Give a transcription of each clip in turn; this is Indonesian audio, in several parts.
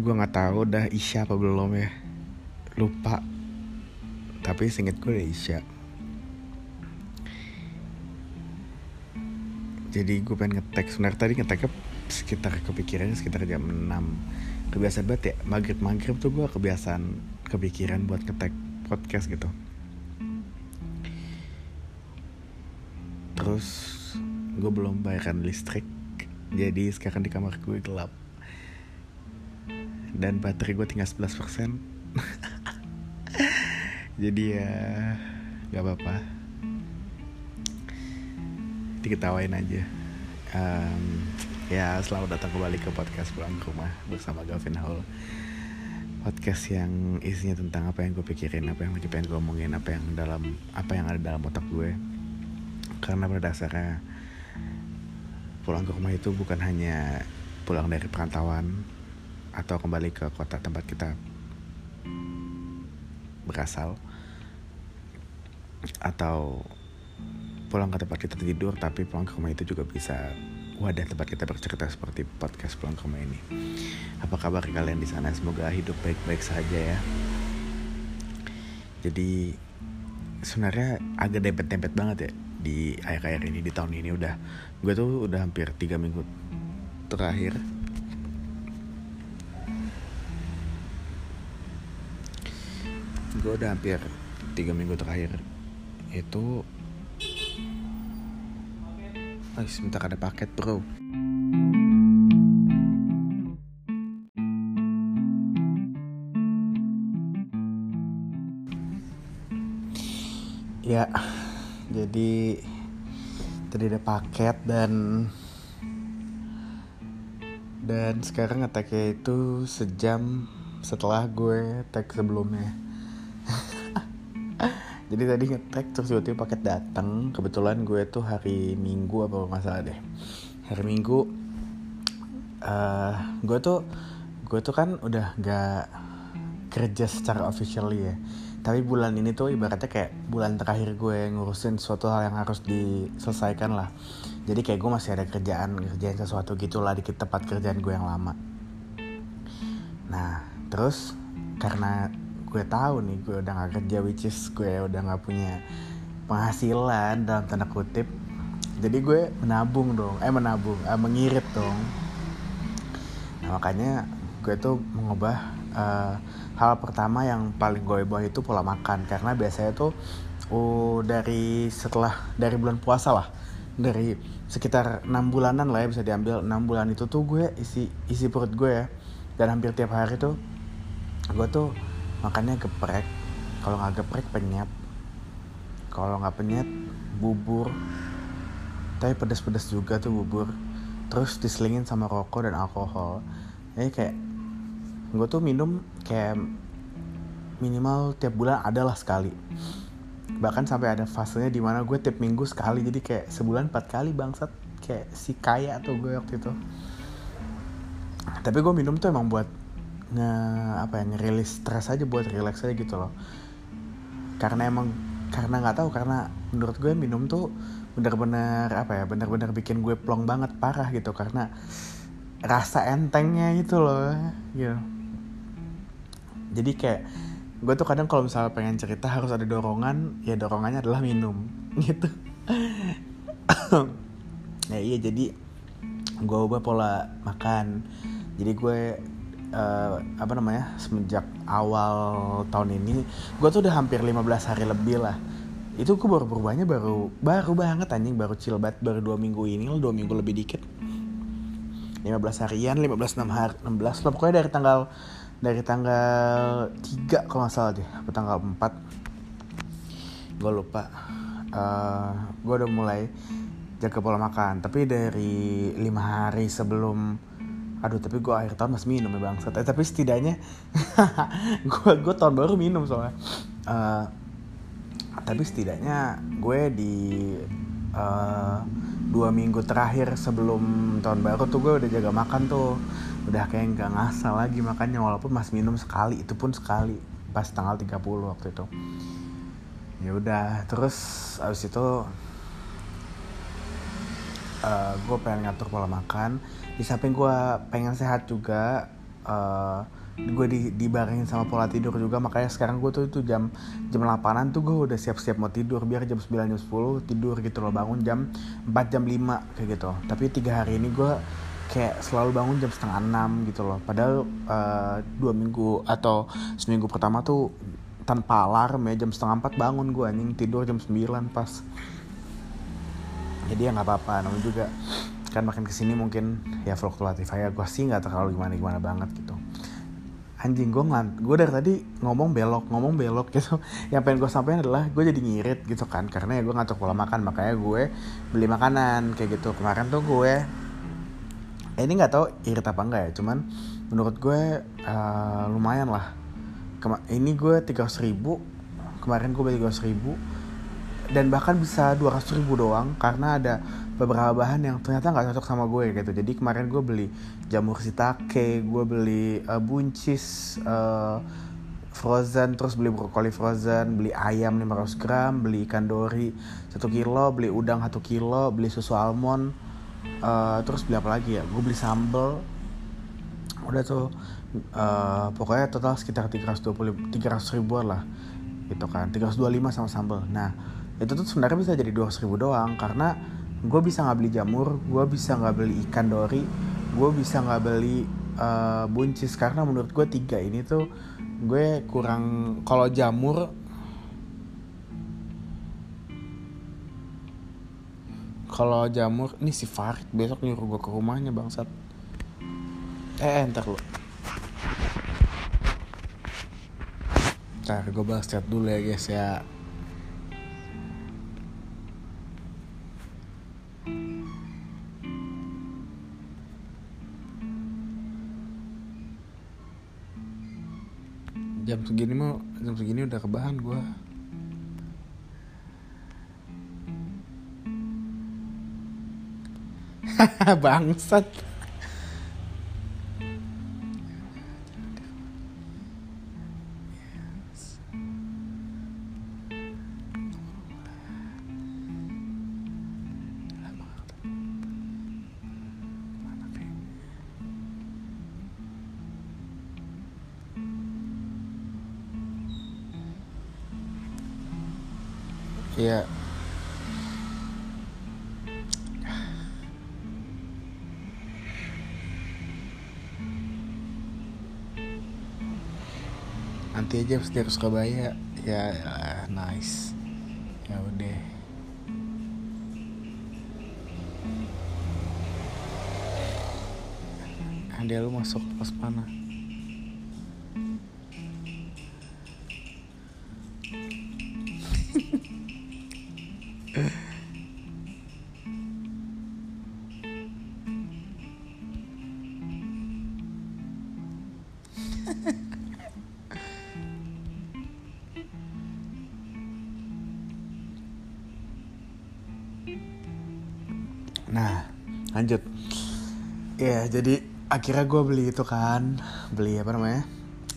gue nggak tahu udah isya apa belum ya. Lupa. Tapi singkat gue udah isya jadi gue pengen ngetek. Sebenarnya tadi ngeteknya sekitar kepikirannya sekitar jam 6 kebiasaan banget ya maghrib maghrib tuh gue kebiasaan kepikiran buat ngetek podcast gitu. Terus gue belum bayarkan listrik. Jadi sekarang di kamar gue gelap dan baterai gue tinggal 11% jadi ya gak apa-apa. Diketawain aja. Um, ya selamat datang kembali ke podcast pulang ke rumah bersama Gavin Hall. Podcast yang isinya tentang apa yang gue pikirin apa yang lagi pengen gue omongin apa yang dalam apa yang ada dalam otak gue. Karena pada dasarnya pulang ke rumah itu bukan hanya pulang dari perantauan atau kembali ke kota tempat kita berasal atau pulang ke tempat kita tidur tapi pulang ke rumah itu juga bisa wadah tempat kita bercerita seperti podcast pulang ke rumah ini. Apa kabar kalian di sana? Semoga hidup baik-baik saja ya. Jadi sebenarnya agak dempet-dempet banget ya di akhir-akhir ini di tahun ini udah gue tuh udah hampir tiga minggu terakhir gue udah hampir tiga minggu terakhir. Itu Oh, sebentar ada paket bro. Ya Jadi Tadi ada paket dan Dan sekarang ngeteknya itu Sejam setelah gue tag sebelumnya jadi tadi ngetek terus tiba-tiba paket datang kebetulan gue tuh hari minggu apa masalah deh. Hari minggu uh, gue tuh gue tuh kan udah gak kerja secara official ya. Tapi bulan ini tuh ibaratnya kayak bulan terakhir gue ngurusin suatu hal yang harus diselesaikan lah. Jadi kayak gue masih ada kerjaan kerjaan sesuatu gitulah di tempat kerjaan gue yang lama. Nah terus karena gue tahu nih gue udah gak kerja which is gue udah gak punya penghasilan dalam tanda kutip. Jadi gue menabung dong eh menabung eh, mengirit dong. Nah makanya gue tuh mengubah uh, hal pertama yang paling gue ubah itu pola makan. Karena biasanya tuh uh, dari setelah dari bulan puasa lah dari sekitar enam bulanan lah ya bisa diambil. Enam bulan itu tuh gue isi isi perut gue ya. Dan hampir tiap hari tuh gue tuh makannya geprek kalau nggak geprek penyet. Kalau nggak penyet bubur. Tapi pedas-pedas juga tuh bubur. Terus diselingin sama rokok dan alkohol. Jadi kayak gue tuh minum kayak minimal tiap bulan adalah sekali. Bahkan sampai ada fasenya di mana gue tiap minggu sekali. Jadi kayak sebulan empat kali bangsat. Kayak si kaya tuh gue waktu itu. Tapi gue minum tuh emang buat nge apa ya ngerilis stres aja buat relax aja gitu loh. Karena emang karena nggak tahu karena menurut gue minum tuh bener-bener apa ya bener-bener bikin gue plong banget parah gitu. Karena rasa entengnya itu loh gitu. Jadi kayak gue tuh kadang kalau misalnya pengen cerita harus ada dorongan ya dorongannya adalah minum gitu. Ya iya jadi gue ubah pola makan. Jadi gue uh, apa namanya semenjak awal tahun ini gue tuh udah hampir 15 hari lebih lah. Itu gue baru berubahnya baru baru banget anjing baru chill banget baru dua minggu ini dua minggu lebih dikit. 15 harian 15 6 hari 16 lah pokoknya dari tanggal dari tanggal 3 kalau nggak salah deh atau tanggal 4 gue lupa. Uh, eh, gue udah mulai jaga pola makan tapi dari lima hari sebelum aduh tapi gue akhir tahun masih minum ya bang eh, tapi setidaknya gue gue tahun baru minum soalnya. Uh, tapi setidaknya gue di uh, dua minggu terakhir sebelum tahun baru tuh gue udah jaga makan tuh. Udah kayak nggak ngasal lagi makannya walaupun masih minum sekali. Itu pun sekali pas tanggal 30 waktu itu. Ya udah terus abis itu uh, gue pengen ngatur pola makan di samping gue pengen sehat juga uh, gue di dibarengin sama pola tidur juga. Makanya sekarang gue tuh itu jam jam 8an tuh gue udah siap-siap mau tidur. Biar jam 9 jam 10 tidur gitu loh. Bangun jam 4 jam 5 kayak gitu. Tapi tiga hari ini gue kayak selalu bangun jam setengah enam gitu loh. Padahal uh, dua minggu atau seminggu pertama tuh tanpa alarm ya jam setengah empat bangun gue anjing. Tidur jam 9 pas. Jadi ya nggak apa-apa namun juga kan makin ke sini mungkin ya fluktuatif aja. Gue sih nggak terlalu gimana gimana banget gitu. Anjing gue ngan gue dari tadi ngomong belok ngomong belok gitu. Yang pengen gue sampaikan adalah gue jadi ngirit gitu kan karena ya gue ngatur pola makan. Makanya gue beli makanan kayak gitu. Kemarin tuh gue eh, ini nggak tahu irit apa enggak ya cuman menurut gue uh, lumayan lah. Kema ini gue tiga ribu kemarin gue beli tiga ribu dan bahkan bisa dua ribu doang karena ada beberapa bahan yang ternyata nggak cocok sama gue gitu. Jadi kemarin gue beli jamur shiitake gue beli uh, buncis uh, frozen terus beli brokoli frozen beli ayam 500 gram beli ikan dori 1 kilo beli udang 1 kilo beli susu almond uh, terus beli apa lagi ya? Gue beli sambal. Udah tuh uh, pokoknya total sekitar 320 300 ribuan lah gitu kan. 325 sama sambal. Nah itu tuh sebenarnya bisa jadi 200 ribu doang karena gue bisa nggak beli jamur gue bisa nggak beli ikan dori gue bisa nggak beli uh, buncis. Karena menurut gue tiga ini tuh gue kurang kalau jamur kalau jamur ini si Farid besok nyuruh gue ke rumahnya bangsat. Eh entar lu. Ntar gue bahas chat dulu ya guys ya jam segini mau jam segini udah kebahan gue bangsat Aja setir Surabaya ya, ya nice. Ya udah. Ada lu masuk pas panah akhirnya gue beli itu kan, beli apa namanya?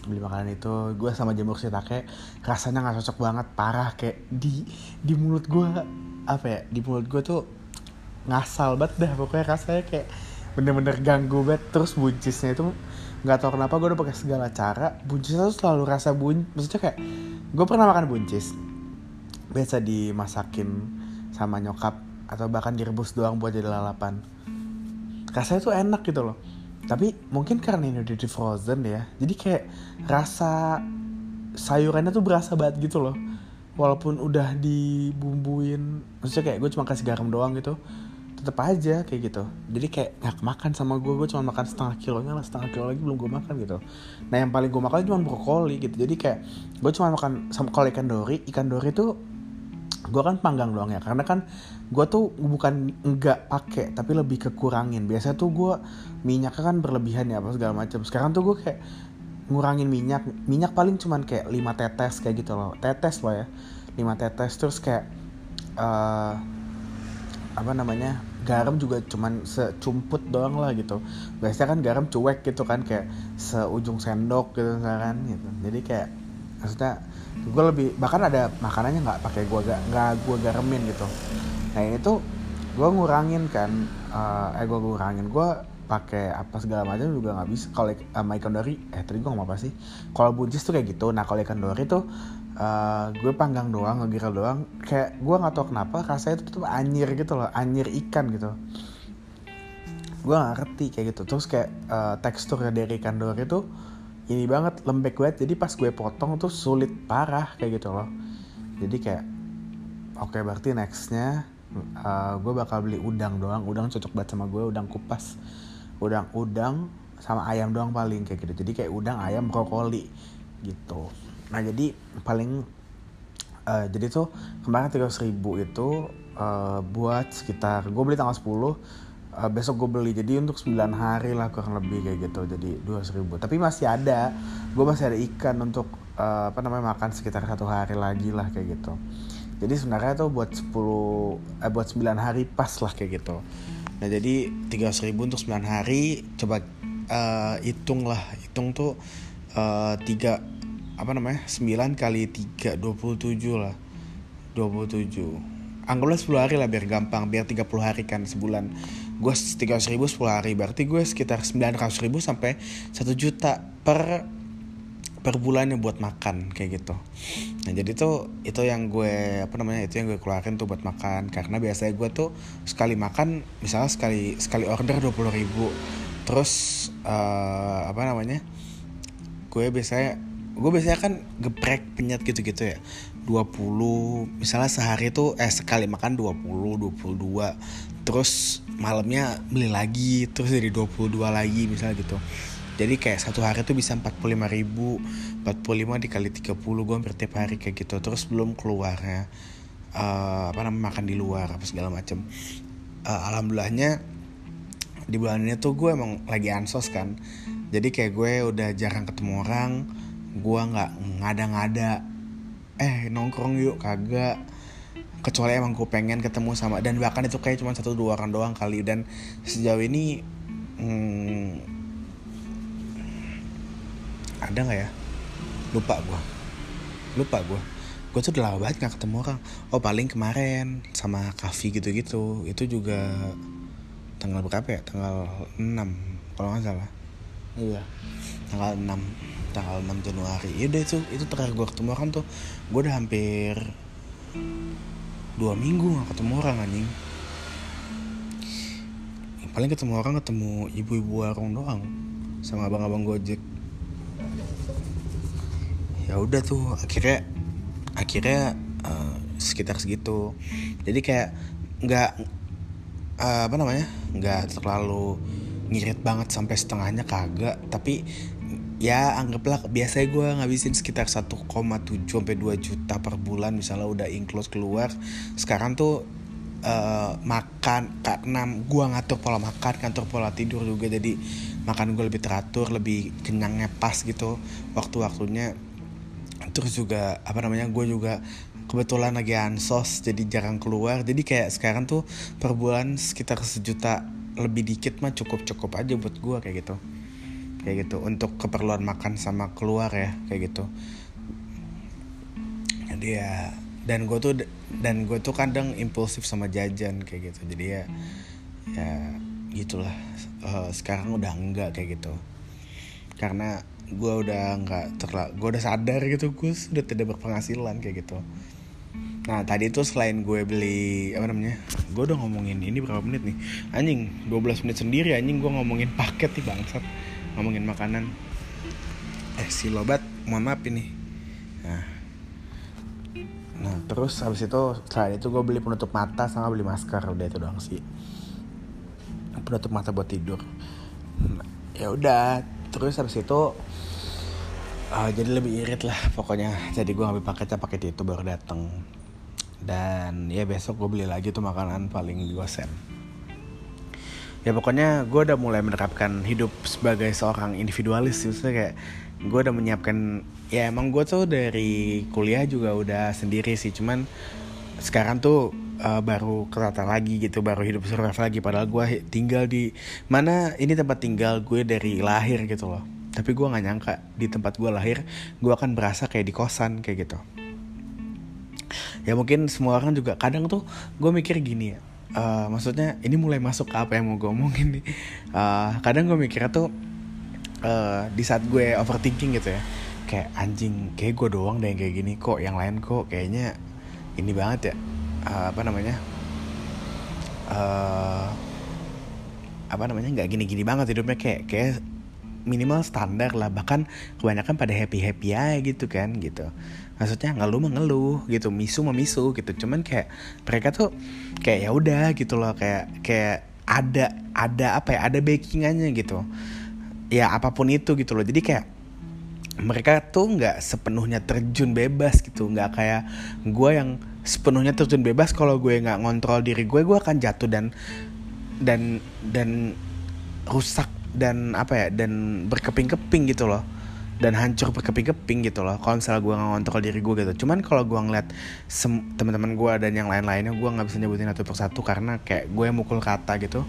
Beli makanan itu, gue sama jamur shiitake rasanya nggak cocok banget, parah kayak di di mulut gue apa ya? Di mulut gue tuh ngasal banget dah pokoknya. Rasanya kayak bener-bener ganggu banget. Terus buncisnya itu nggak tahu kenapa gue udah pakai segala cara. Buncisnya tuh selalu rasa bun maksudnya kayak gue pernah makan buncis. Biasa dimasakin sama nyokap atau bahkan direbus doang buat jadi lalapan. Rasanya tuh enak gitu loh tapi mungkin karena ini udah di frozen ya jadi kayak rasa sayurannya tuh berasa banget gitu loh. Walaupun udah dibumbuin maksudnya kayak gue cuma kasih garam doang gitu tetap aja kayak gitu. Jadi kayak nggak makan sama gue gue cuma makan setengah kilonya lah setengah kilo lagi belum gue makan gitu. Nah yang paling gue makan cuma brokoli gitu. Jadi kayak gue cuma makan sama kalau ikan dori ikan dori tuh gue kan panggang doang ya karena kan gue tuh bukan enggak pakai tapi lebih kekurangin. Biasa tuh gue minyaknya kan berlebihan ya apa segala macam sekarang tuh gue kayak ngurangin minyak. Minyak paling cuman kayak 5 tetes kayak gitu loh. Tetes loh ya 5 tetes. Terus kayak uh, apa namanya garam juga cuman secumput doang lah gitu. Biasanya kan garam cuek gitu kan kayak seujung sendok gitu kan gitu. Jadi kayak maksudnya gue lebih bahkan ada makanannya nggak pakai gue gak nggak gue garemin gitu. Nah ini tuh gue ngurangin kan uh, eh gue ngurangin. Gue pakai apa segala macam juga nggak bisa. Kalau sama ikan dori eh tadi gue ngomong apa sih? Kalau buncis tuh kayak gitu. Nah kalau ikan dori tuh uh, gue panggang doang ngegirel doang. Kayak gue nggak tahu kenapa rasanya itu tuh anjir gitu loh anjir ikan gitu. Gue gak ngerti kayak gitu. Terus kayak uh, teksturnya dari ikan dori tuh ini banget lembek banget. Jadi pas gue potong tuh sulit parah kayak gitu loh. Jadi kayak oke okay, berarti nextnya uh, gue bakal beli udang doang. Udang cocok banget sama gue udang kupas. Udang udang sama ayam doang paling kayak gitu. Jadi kayak udang ayam brokoli gitu. Nah jadi paling uh, jadi tuh kemarin tiga ribu itu uh, buat sekitar gue beli tanggal 10 uh, besok gue beli. Jadi untuk 9 hari lah kurang lebih kayak gitu. Jadi dua ribu. Tapi masih ada. Gue masih ada ikan untuk uh, apa namanya makan sekitar satu hari lagi lah kayak gitu. Jadi sebenarnya tuh buat 10 eh buat 9 hari pas lah kayak gitu. Nah jadi 300 ribu untuk 9 hari. Coba uh, hitung lah. Hitung tuh uh, 3 apa namanya 9 kali 3 27 lah. 27 anggaplah 10 hari lah biar gampang. Biar 30 hari kan sebulan gue 300 ribu 10 hari. Berarti gue sekitar 900 ribu sampai 1 juta per per bulannya buat makan kayak gitu. Nah jadi tuh itu yang gue apa namanya itu yang gue keluarin tuh buat makan. Karena biasanya gue tuh sekali makan misalnya sekali sekali order dua puluh ribu. Terus uh, apa namanya gue biasanya gue biasanya kan geprek penyet gitu-gitu ya. 20 misalnya sehari tuh eh sekali makan 20 22 terus malamnya beli lagi terus jadi 22 lagi misalnya gitu. Jadi kayak satu hari tuh bisa 45 ribu 45 dikali 30 gue hampir tiap hari kayak gitu. Terus belum keluar ya uh, apa namanya makan di luar apa segala macem. Uh, alhamdulillahnya di bulan ini tuh gue emang lagi ansos kan. Jadi kayak gue udah jarang ketemu orang gue nggak ngada-ngada. Eh nongkrong yuk kagak kecuali emang gue pengen ketemu sama dan bahkan itu kayak cuma satu dua orang doang kali dan sejauh ini hmm, ada nggak ya? Lupa gue lupa gue gue tuh udah lama banget gak ketemu orang. Oh paling kemarin sama kafe gitu-gitu. Itu juga tanggal berapa ya? Tanggal 6 kalau nggak salah. Iya. Tanggal 6 tanggal 6 Januari. Ya udah itu itu terakhir gue ketemu orang tuh. Gue udah hampir dua minggu gak ketemu orang anjing. Paling ketemu orang ketemu ibu-ibu warung doang sama abang-abang gojek. Ya udah tuh akhirnya akhirnya uh, sekitar segitu. Jadi kayak nggak uh, apa namanya nggak terlalu ngirit banget sampai setengahnya kagak. Tapi ya anggaplah biasanya gue ngabisin sekitar 1,7 sampai 2 juta per bulan misalnya udah include keluar. Sekarang tuh uh, makan karena gue ngatur pola makan ngatur pola tidur juga. Jadi makan gue lebih teratur lebih kenyangnya pas gitu waktu-waktunya. Terus juga apa namanya gue juga kebetulan lagi ansos jadi jarang keluar. Jadi kayak sekarang tuh per bulan sekitar sejuta lebih dikit mah cukup cukup aja buat gue kayak gitu kayak gitu. Untuk keperluan makan sama keluar ya kayak gitu. Jadi ya dan gue tuh dan gue tuh kadang impulsif sama jajan kayak gitu. Jadi ya ya gitulah. Uh, sekarang udah enggak kayak gitu. Karena gue udah nggak terlalu gue udah sadar gitu gue sudah tidak berpenghasilan kayak gitu. Nah tadi tuh selain gue beli apa namanya gue udah ngomongin ini berapa menit nih? Anjing 12 menit sendiri anjing gue ngomongin paket nih bangsat ngomongin makanan. Eh si lobat mohon maaf ini. Nah. Nah terus habis itu selain itu gue beli penutup mata sama beli masker. Udah itu doang sih. Penutup mata buat tidur. Nah, ya udah. Terus habis itu uh, jadi lebih irit lah pokoknya. Jadi gue ngambil paketnya paket itu baru dateng. Dan ya besok gue beli lagi tuh makanan paling dua sen ya pokoknya gue udah mulai menerapkan hidup sebagai seorang individualis. Maksudnya kayak gue udah menyiapkan ya emang gue tuh dari kuliah juga udah sendiri sih. Cuman sekarang tuh uh, baru ketata lagi gitu baru hidup survival lagi. Padahal gue tinggal di mana ini tempat tinggal gue dari lahir gitu loh. Tapi gue nggak nyangka di tempat gue lahir gue akan berasa kayak di kosan kayak gitu. Ya mungkin semua orang juga kadang tuh gue mikir gini ya uh, maksudnya ini mulai masuk ke apa yang mau gue omongin nih. Uh, kadang gue mikirnya tuh uh, di saat gue overthinking gitu ya kayak anjing kayak gue doang deh yang kayak gini kok yang lain kok kayaknya ini banget ya. Uh, apa namanya? Uh, apa namanya? Nggak gini-gini banget hidupnya kayak kayak minimal standar lah. Bahkan kebanyakan pada happy happy aja gitu kan gitu maksudnya ngeluh mengeluh gitu misu memisu gitu. Cuman kayak mereka tuh kayak ya udah gitu loh kayak kayak ada ada apa ya ada backingannya gitu. Ya apa pun itu gitu loh. Jadi kayak mereka tuh nggak sepenuhnya terjun bebas gitu. Nggak kayak gue yang sepenuhnya terjun bebas kalau gue nggak ngontrol diri gue gue akan jatuh dan dan dan rusak dan apa ya dan berkeping-keping gitu loh dan hancur berkeping-keping gitu loh kalau misalnya gue nggak ngontrol diri gue gitu. Cuman kalau gue ngeliat teman-teman gue dan yang lain-lainnya gue nggak bisa nyebutin satu persatu karena kayak gue mukul kata gitu.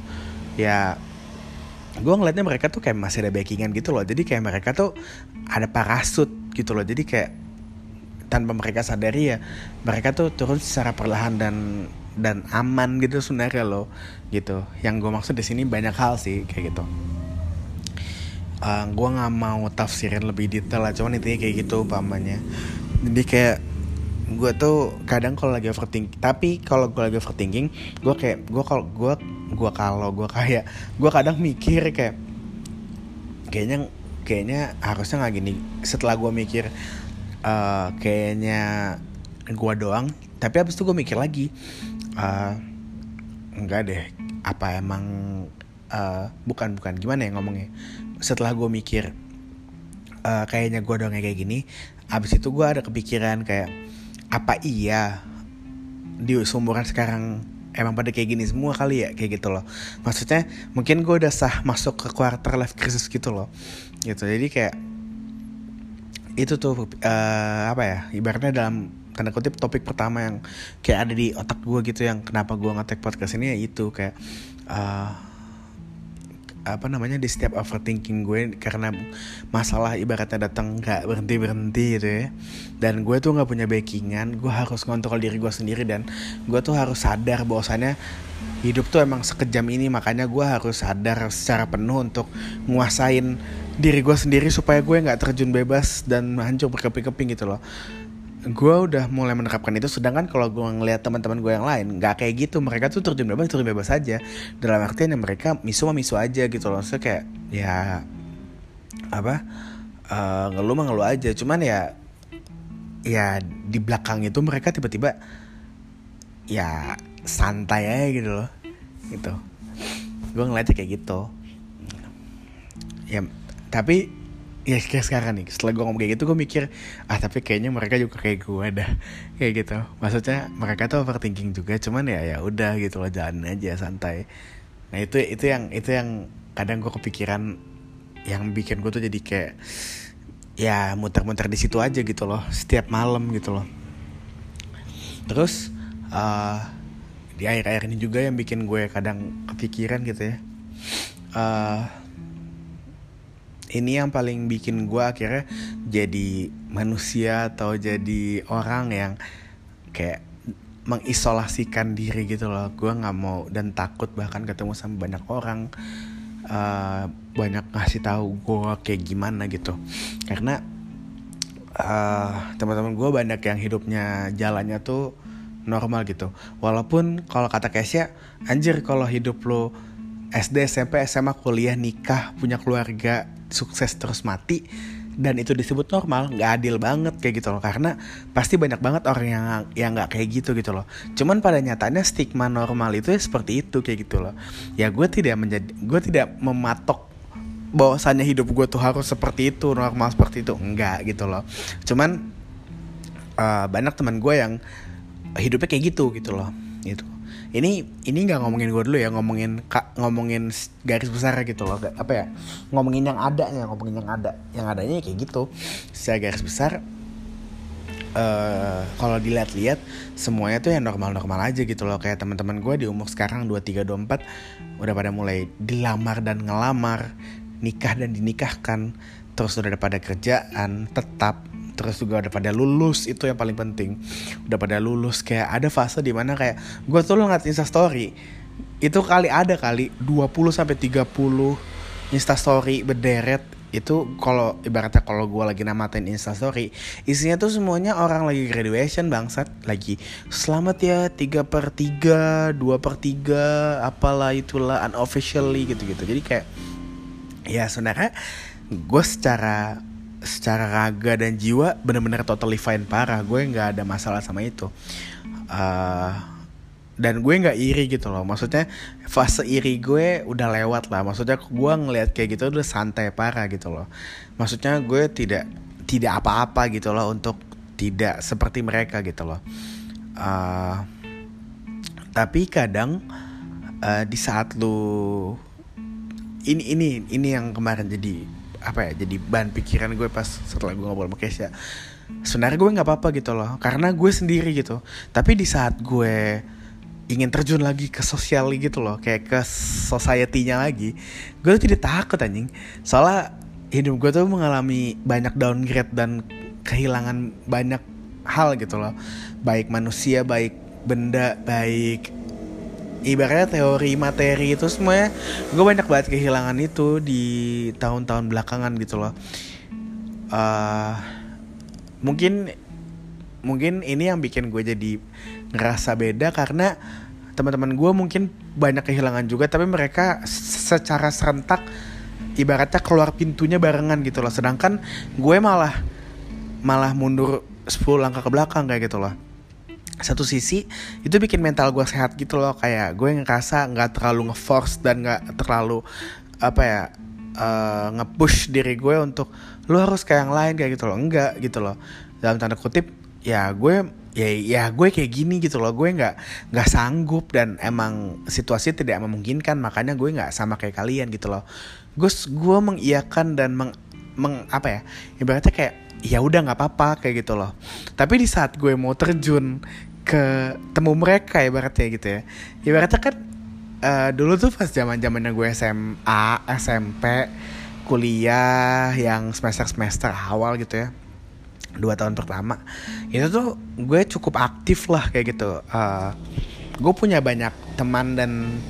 Ya gue ngeliatnya mereka tuh kayak masih ada backingan gitu loh. Jadi kayak mereka tuh ada parasut gitu loh. Jadi kayak tanpa mereka sadari ya mereka tuh turun secara perlahan dan dan aman gitu sebenarnya loh gitu. Yang gue maksud di sini banyak hal sih kayak gitu uh, eh, gue nggak mau tafsirin lebih detail lah cuman intinya kayak gitu pamannya jadi kayak gue tuh kadang kalau lagi overthinking tapi kalau gue lagi overthinking gue kayak gue kalau gue gue kalau gue kayak gue kadang mikir kayak kayaknya kayaknya harusnya nggak gini. Setelah gue mikir uh, kayaknya gue doang tapi abis itu gue mikir lagi uh, enggak deh apa emang uh, bukan bukan gimana ya ngomongnya setelah gue mikir uh, kayaknya gue doang kayak gini abis itu gue ada kepikiran kayak apa iya di seumuran sekarang emang pada kayak gini semua kali ya? Kayak gitu loh. Maksudnya mungkin gue udah sah masuk ke quarter life crisis gitu loh. Gitu. Jadi kayak itu tuh uh, apa ya ibaratnya dalam tanda kutip topik pertama yang kayak ada di otak gue gitu yang kenapa gue ngetek podcast ini ya itu kayak uh, apa namanya di setiap overthinking gue karena masalah ibaratnya datang nggak berhenti berhenti gitu ya. Dan gue tuh nggak punya backingan gue harus ngontrol diri gue sendiri dan gue tuh harus sadar bahwasannya hidup tuh emang sekejam ini. Makanya gue harus sadar secara penuh untuk nguasain diri gue sendiri supaya gue nggak terjun bebas dan hancur berkeping-keping gitu loh gue udah mulai menerapkan itu sedangkan kalau gue ngeliat teman-teman gue yang lain nggak kayak gitu. Mereka tuh terjun bebas terjun bebas aja. Dalam artian ya mereka misu misu aja gitu loh. So kayak ya apa uh, ngeluh mah ngeluh aja. Cuman ya ya di belakang itu mereka tiba-tiba ya santai aja gitu loh. Gitu. Gue ngeliatnya kayak gitu. Ya tapi ya kayak sekarang nih setelah gue ngomong kayak gitu gue mikir ah tapi kayaknya mereka juga kayak gue dah. Kayak gitu. Maksudnya mereka tuh overthinking juga cuman ya ya udah gitu loh jalan aja santai. Nah itu itu yang itu yang kadang gue kepikiran yang bikin gue tuh jadi kayak ya muter-muter di situ aja gitu loh setiap malam gitu loh. Terus uh, di akhir-akhir ini juga yang bikin gue kadang kepikiran gitu ya. Uh, ini yang paling bikin gue akhirnya jadi manusia atau jadi orang yang kayak mengisolasikan diri gitu loh. Gue nggak mau dan takut bahkan ketemu sama banyak orang uh, banyak ngasih tahu gue kayak gimana gitu. Karena uh, teman-teman gue banyak yang hidupnya jalannya tuh normal gitu. Walaupun kalau kata Kesya anjir kalau hidup lo SD SMP SMA kuliah nikah punya keluarga sukses terus mati dan itu disebut normal nggak adil banget kayak gitu loh. Karena pasti banyak banget orang yang yang nggak kayak gitu gitu loh. Cuman pada nyatanya stigma normal itu ya seperti itu kayak gitu loh. Ya gue tidak menjadi gue tidak mematok bahwasannya hidup gue tuh harus seperti itu normal seperti itu. Enggak gitu loh. Cuman uh, banyak teman gue yang hidupnya kayak gitu gitu loh. Gitu ini ini nggak ngomongin gue dulu ya ngomongin kak ngomongin garis besar gitu loh apa ya ngomongin yang ada ya ngomongin yang ada yang adanya kayak gitu. Secara garis besar uh, kalau dilihat-lihat semuanya tuh yang normal-normal aja gitu loh. Kayak teman-teman gue di umur sekarang 23 24 udah pada mulai dilamar dan ngelamar nikah dan dinikahkan terus udah ada pada kerjaan tetap terus juga udah pada lulus itu yang paling penting. Udah pada lulus kayak ada fase di mana kayak gue tuh lo ngeliat instastory itu kali ada kali 20 sampai 30 instastory berderet itu kalau ibaratnya kalau gue lagi namatin instastory isinya tuh semuanya orang lagi graduation bangsat lagi selamat ya 3 per 3 2 per 3 apalah itulah unofficially gitu gitu jadi kayak ya sebenarnya gue secara secara raga dan jiwa bener-bener totally fine parah. Gue nggak ada masalah sama itu. Uh, dan gue nggak iri gitu loh. Maksudnya fase iri gue udah lewat lah. Maksudnya gue ngeliat kayak gitu udah santai parah gitu loh. Maksudnya gue tidak tidak apa-apa gitu loh untuk tidak seperti mereka gitu loh. Uh, tapi kadang uh, di saat lu ini ini ini yang kemarin jadi apa ya jadi bahan pikiran gue pas setelah gue ngobrol sama Kesha sebenarnya gue nggak apa-apa gitu loh karena gue sendiri gitu. Tapi di saat gue ingin terjun lagi ke sosial gitu loh kayak ke society-nya lagi gue tuh tidak takut anjing. Soalnya hidup gue tuh mengalami banyak downgrade dan kehilangan banyak hal gitu loh. Baik manusia baik benda baik ibaratnya teori materi itu semuanya gue banyak banget kehilangan itu di tahun-tahun belakangan gitu loh. Uh, mungkin mungkin ini yang bikin gue jadi ngerasa beda karena teman-teman gue mungkin banyak kehilangan juga tapi mereka secara serentak ibaratnya keluar pintunya barengan gitu loh. Sedangkan gue malah malah mundur 10 langkah ke belakang kayak gitu loh satu sisi itu bikin mental gue sehat gitu loh. Kayak gue ngerasa nggak terlalu ngeforce dan nggak terlalu apa ya uh, ngepush diri gue untuk lo harus kayak yang lain kayak gitu loh. Enggak gitu loh. Dalam tanda kutip ya gue ya ya gue kayak gini gitu loh. Gue nggak nggak sanggup dan emang situasi tidak memungkinkan. Makanya gue nggak sama kayak kalian gitu loh. Gue gue mengiyakan dan meng, meng apa ya ibaratnya kayak ya udah nggak apa-apa kayak gitu loh. Tapi di saat gue mau terjun ke temu mereka ibaratnya gitu ya. Ibaratnya kan uh, dulu tuh pas zaman zamannya gue SMA SMP kuliah yang semester semester awal gitu ya dua tahun pertama itu tuh gue cukup aktif lah kayak gitu. Uh, gue punya banyak teman dan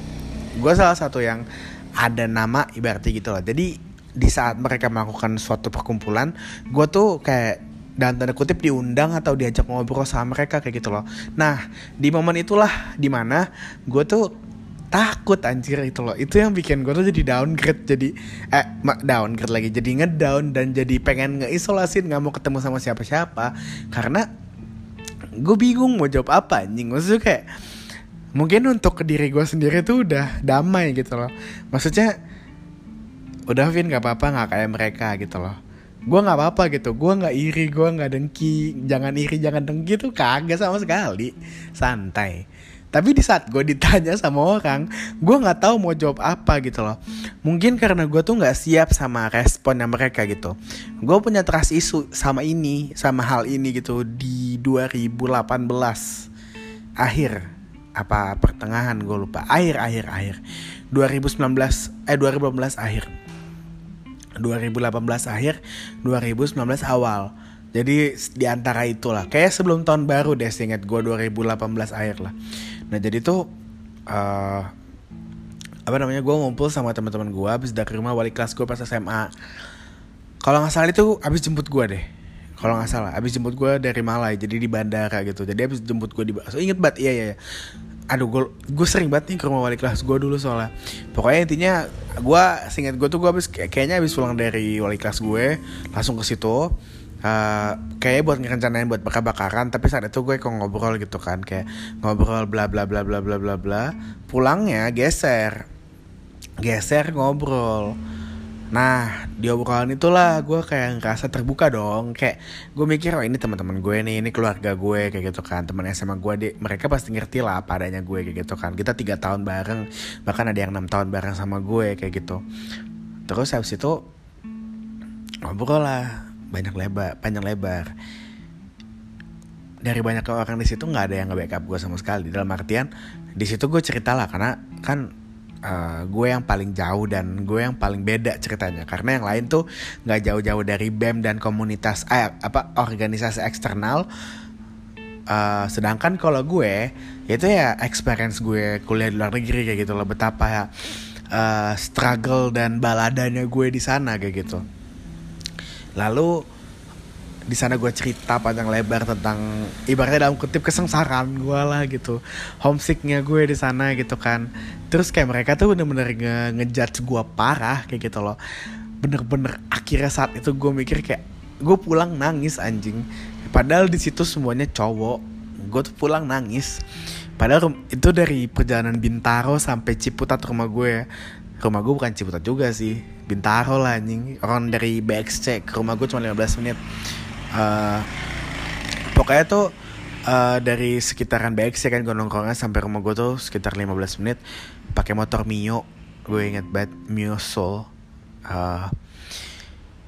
gue salah satu yang ada nama ibaratnya gitu loh. Jadi di saat mereka melakukan suatu perkumpulan gue tuh kayak dan tanda kutip diundang atau diajak ngobrol sama mereka kayak gitu loh. Nah di momen itulah di mana gue tuh takut anjir itu loh. Itu yang bikin gue tuh jadi downgrade jadi eh downgrade lagi jadi ngedown dan jadi pengen ngeisolasin nggak mau ketemu sama siapa-siapa. Karena gue bingung mau jawab apa anjing. Maksudnya kayak mungkin untuk diri gue sendiri tuh udah damai gitu loh. Maksudnya udah Vin nggak apa-apa nggak kayak mereka gitu loh. Gue nggak apa-apa gitu. Gue nggak iri gue nggak dengki jangan iri jangan dengki tuh kagak sama sekali. Santai. Tapi di saat gue ditanya sama orang gue nggak tahu mau jawab apa gitu loh. Mungkin karena gue tuh nggak siap sama responnya mereka gitu. Gue punya trust isu sama ini sama hal ini gitu di 2018 akhir apa pertengahan gue lupa. Akhir akhir akhir. 2019 eh 2018 akhir 2018 akhir 2019 awal. Jadi di antara itulah. Kayak sebelum tahun baru deh seingat gue 2018 akhir lah. Nah jadi tuh uh, apa namanya gue ngumpul sama teman-teman gue habis dari rumah wali kelas gue pas SMA kalau nggak salah itu habis jemput gue deh. Kalau nggak salah habis jemput gue dari Malai jadi di bandara gitu. Jadi habis jemput gue di so, inget banget iya iya aduh gue gue sering banget nih ke rumah wali kelas gue dulu soalnya. Pokoknya intinya gue singkat gue tuh gue habis kayaknya habis pulang dari wali kelas gue langsung ke situ. Uh, kayaknya buat ngerencanain buat bakar-bakaran tapi saat itu gue kok ngobrol gitu kan kayak ngobrol bla bla bla bla bla bla bla. Pulangnya geser. Geser ngobrol Nah di obrolan itulah gue kayak ngerasa terbuka dong. Kayak gue mikir oh ini teman-teman gue nih Ini keluarga gue kayak gitu kan. Temen SMA gue deh Mereka pasti ngerti lah apa adanya gue kayak gitu kan. Kita tiga tahun bareng Bahkan ada yang enam tahun bareng sama gue kayak gitu. Terus habis itu Ngobrol lah banyak lebar panjang lebar. Dari banyak orang di situ nggak ada yang nge-backup gue sama sekali. Dalam artian di situ gue cerita lah karena kan uh, gue yang paling jauh dan gue yang paling beda ceritanya. Karena yang lain tuh nggak jauh-jauh dari bem dan komunitas eh, apa organisasi eksternal. Uh, sedangkan kalau gue itu ya experience gue kuliah di luar negeri kayak gitu loh. Betapa ya uh, struggle dan baladanya gue di sana kayak gitu. Lalu di sana gue cerita panjang lebar tentang ibaratnya dalam kutip kesengsaraan gue lah gitu. Homesicknya gue di sana gitu kan. Terus kayak mereka tuh bener-bener nge ngejudge gue parah kayak gitu loh. Bener-bener akhirnya saat itu gue mikir kayak gue pulang nangis anjing. Padahal di situ semuanya cowok gue tuh pulang nangis. Padahal itu dari perjalanan Bintaro sampai Ciputat rumah gue rumah gue bukan Ciputat juga sih Bintaro lah anjing. Orang dari BXC ke rumah gue cuma 15 menit uh, pokoknya tuh uh, dari sekitaran BX ya kan gue nongkrongnya sampai rumah gue tuh sekitar 15 menit pakai motor Mio gue inget banget Mio Soul. Uh,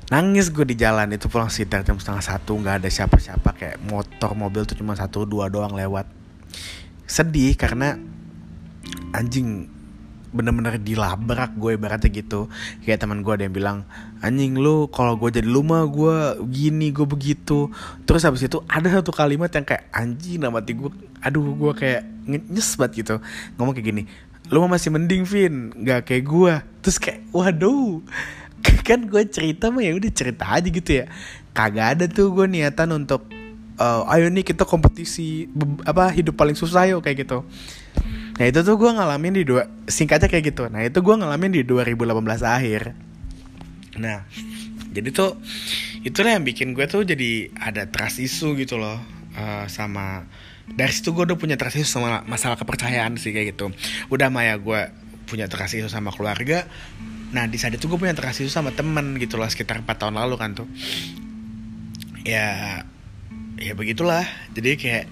nangis gue di jalan itu pulang sekitar jam setengah satu nggak ada siapa-siapa kayak motor mobil tuh cuma satu dua doang lewat. Sedih karena anjing bener-bener dilabrak gue ibaratnya gitu. Kayak teman gue ada yang bilang anjing lu kalau gue jadi lu mah gue gini gue begitu. Terus habis itu ada satu kalimat yang kayak anjing nama gue aduh gue kayak nyes banget gitu. Ngomong kayak gini lu mah masih mending Vin nggak kayak gue. Terus kayak waduh kan gue cerita mah ya udah cerita aja gitu ya. Kagak ada tuh gue niatan untuk uh, ayo nih kita kompetisi apa hidup paling susah yuk kayak gitu Nah itu tuh gue ngalamin di dua singkatnya kayak gitu. Nah itu gue ngalamin di 2018 akhir. Nah jadi tuh itulah yang bikin gue tuh jadi ada trust issue gitu loh uh, sama dari situ gue udah punya trust issue sama masalah kepercayaan sih kayak gitu. Udah Maya gue punya trust issue sama keluarga. Nah di saat itu gue punya trust issue sama temen gitu loh sekitar 4 tahun lalu kan tuh. Ya ya begitulah. Jadi kayak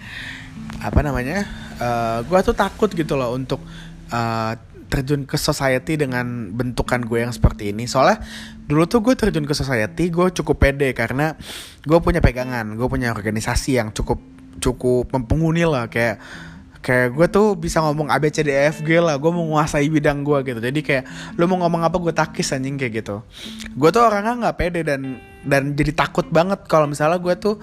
apa namanya uh, eh, gue tuh takut gitu loh untuk uh, terjun ke society dengan bentukan gue yang seperti ini. Soalnya dulu tuh gue terjun ke society gue cukup pede karena gue punya pegangan gue punya organisasi yang cukup cukup mempenghuni lah. Kayak kayak gue tuh bisa ngomong A B C D E F G lah gue menguasai bidang gue gitu. Jadi kayak lo mau ngomong apa gue takis anjing kayak gitu. Gue tuh orangnya nggak pede dan dan jadi takut banget kalau misalnya gue tuh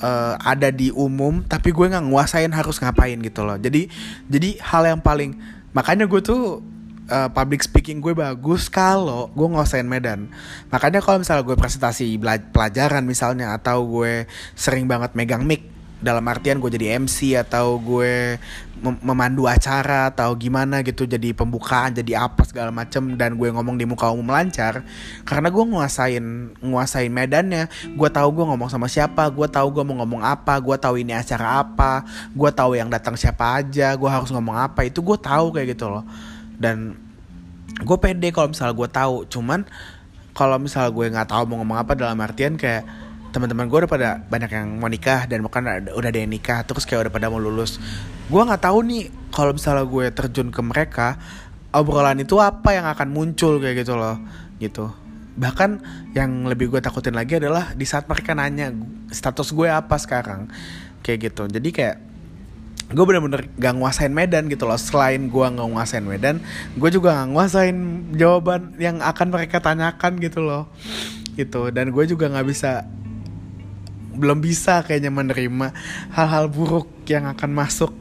uh, ada di umum tapi gue nggak nguasain harus ngapain gitu loh. Jadi jadi hal yang paling makanya gue tuh uh, public speaking gue bagus kalau gue nguasain medan. Makanya kalau misalnya gue presentasi pelajaran misalnya atau gue sering banget megang mic dalam artian gue jadi MC atau gue mem memandu acara atau gimana gitu jadi pembukaan jadi apa segala macem dan gue ngomong di muka umum lancar karena gue nguasain nguasain medannya. Gue tahu gue ngomong sama siapa gue tahu gue mau ngomong apa gue tahu ini acara apa gue tahu yang datang siapa aja gue harus ngomong apa itu gue tahu kayak gitu loh. Dan gue pede kalau misalnya gue tahu cuman kalau misalnya gue nggak tahu mau ngomong apa dalam artian kayak teman-teman gue udah pada banyak yang mau nikah dan bukan udah ada yang nikah terus kayak udah pada mau lulus. Gue nggak tahu nih kalau misalnya gue terjun ke mereka obrolan itu apa yang akan muncul kayak gitu loh gitu. Bahkan yang lebih gue takutin lagi adalah di saat mereka nanya status gue apa sekarang? Kayak gitu. Jadi kayak gue bener-bener gak nguasain Medan gitu loh. Selain gue gak nguasain Medan gue juga gak nguasain jawaban yang akan mereka tanyakan gitu loh. Gitu. Dan gue juga nggak bisa belum bisa kayaknya menerima hal-hal buruk yang akan masuk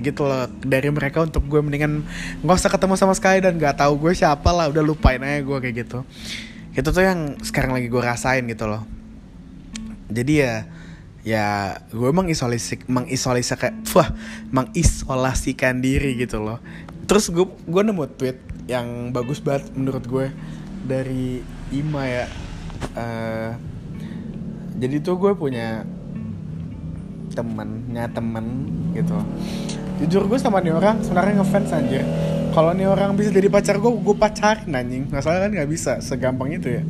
gitu loh dari mereka untuk gue mendingan nggak usah ketemu sama sekali dan nggak tahu gue siapa lah udah lupain aja gue kayak gitu. Itu tuh yang sekarang lagi gue rasain gitu loh. Jadi ya ya gue mengisolasi mengisolasikan wah mengisolasikan diri gitu loh. Terus gue gue nemu tweet yang bagus banget menurut gue dari Ima ya. Uh, jadi tuh gue punya temennya temen gitu. Jujur gue sama nih orang sebenarnya ngefans aja kalau nih orang bisa jadi pacar gue gue pacarin anjing. Masalah kan nggak bisa. Segampang itu ya.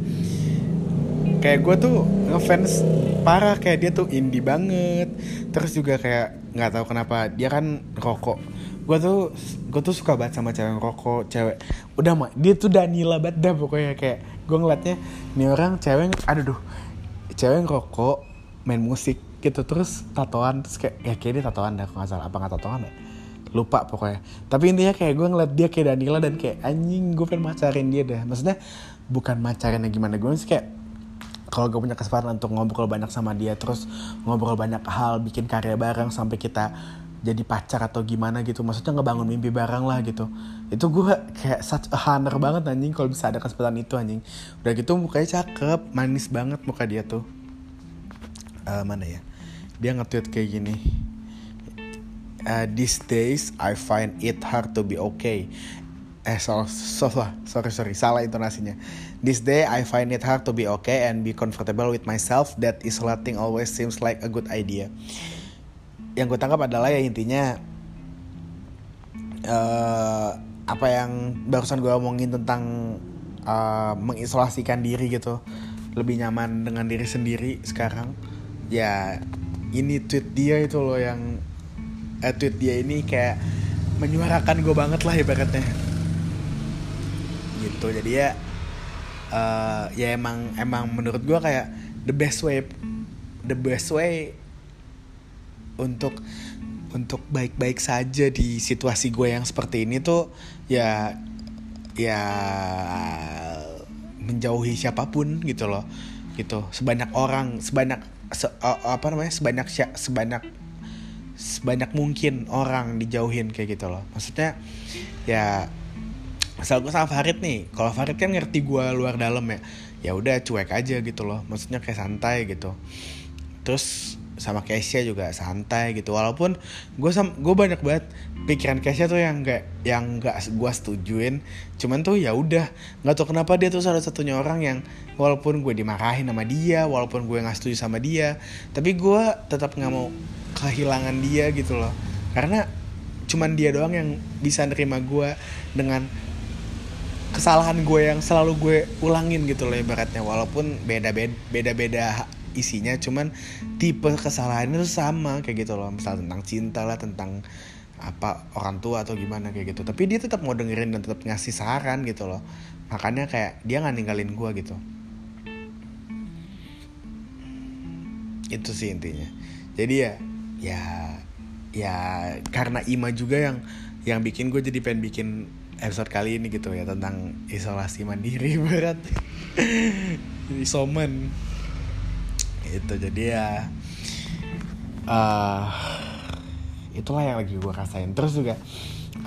Kayak gue tuh ngefans parah kayak dia tuh indie banget. Terus juga kayak nggak tahu kenapa dia kan rokok. Gue tuh gue tuh suka banget sama cewek rokok cewek. Udah mah dia tuh Danila banget dah pokoknya. Kayak gue ngeliatnya nih orang cewek aduh duh cewek ngerokok main musik gitu terus tatoan terus kayak ya kayak dia tatoan dah kalau nggak salah. Apa nggak tatoan ya? Lupa pokoknya. Tapi intinya kayak gue ngeliat dia kayak Danila dan kayak anjing gue pengen macarin dia dah maksudnya bukan macarin gimana gue sih kayak kalau gue punya kesempatan untuk ngobrol banyak sama dia terus ngobrol banyak hal bikin karya bareng sampai kita jadi pacar atau gimana gitu. Maksudnya ngebangun mimpi bareng lah gitu. Itu gue kayak such a honor banget anjing kalau bisa ada kesempatan itu anjing. Udah gitu mukanya cakep manis banget muka dia tuh. Uh, mana ya? Dia nge-tweet kayak gini. Uh, these days I find it hard to be okay. Eh so, so, sorry sorry salah intonasinya. This day I find it hard to be okay and be comfortable with myself. That isolating always seems like a good idea yang gue tangkap adalah ya intinya uh, apa yang barusan gue omongin tentang uh, mengisolasikan diri gitu lebih nyaman dengan diri sendiri sekarang. Ya ini tweet dia itu loh yang eh, tweet dia ini kayak menyuarakan gue banget lah ibaratnya. Gitu jadi ya uh, ya emang emang menurut gue kayak the best way the best way untuk untuk baik-baik saja di situasi gue yang seperti ini tuh ya ya menjauhi siapa pun gitu loh gitu. Sebanyak orang sebanyak se, apa namanya sebanyak sebanyak sebanyak mungkin orang dijauhin kayak gitu loh. Maksudnya ya asal gue sama Farid nih kalau Farid kan ngerti gue luar dalam ya ya udah cuek aja gitu loh. Maksudnya kayak santai gitu. Terus sama Kesia juga santai gitu. Walaupun gue sam gue banyak banget pikiran Kesia tuh yang gak yang gak gue setujuin. Cuman tuh ya udah nggak tau kenapa dia tuh salah satunya orang yang walaupun gue dimarahin sama dia walaupun gue nggak setuju sama dia tapi gue tetap nggak mau kehilangan dia gitu loh. Karena cuman dia doang yang bisa nerima gue dengan kesalahan gue yang selalu gue ulangin gitu loh ibaratnya. Walaupun beda beda beda beda isinya cuman tipe kesalahan itu sama kayak gitu loh. Misal tentang cinta lah tentang apa orang tua atau gimana kayak gitu. Tapi dia tetap mau dengerin dan tetap ngasih saran gitu loh. Makanya kayak dia nggak ninggalin gue gitu. Itu sih intinya. Jadi ya ya ya karena Ima juga yang yang bikin gue jadi pengen bikin episode kali ini gitu ya tentang isolasi mandiri berat. Isoman itu jadi ya uh, itulah yang lagi gue rasain. Terus juga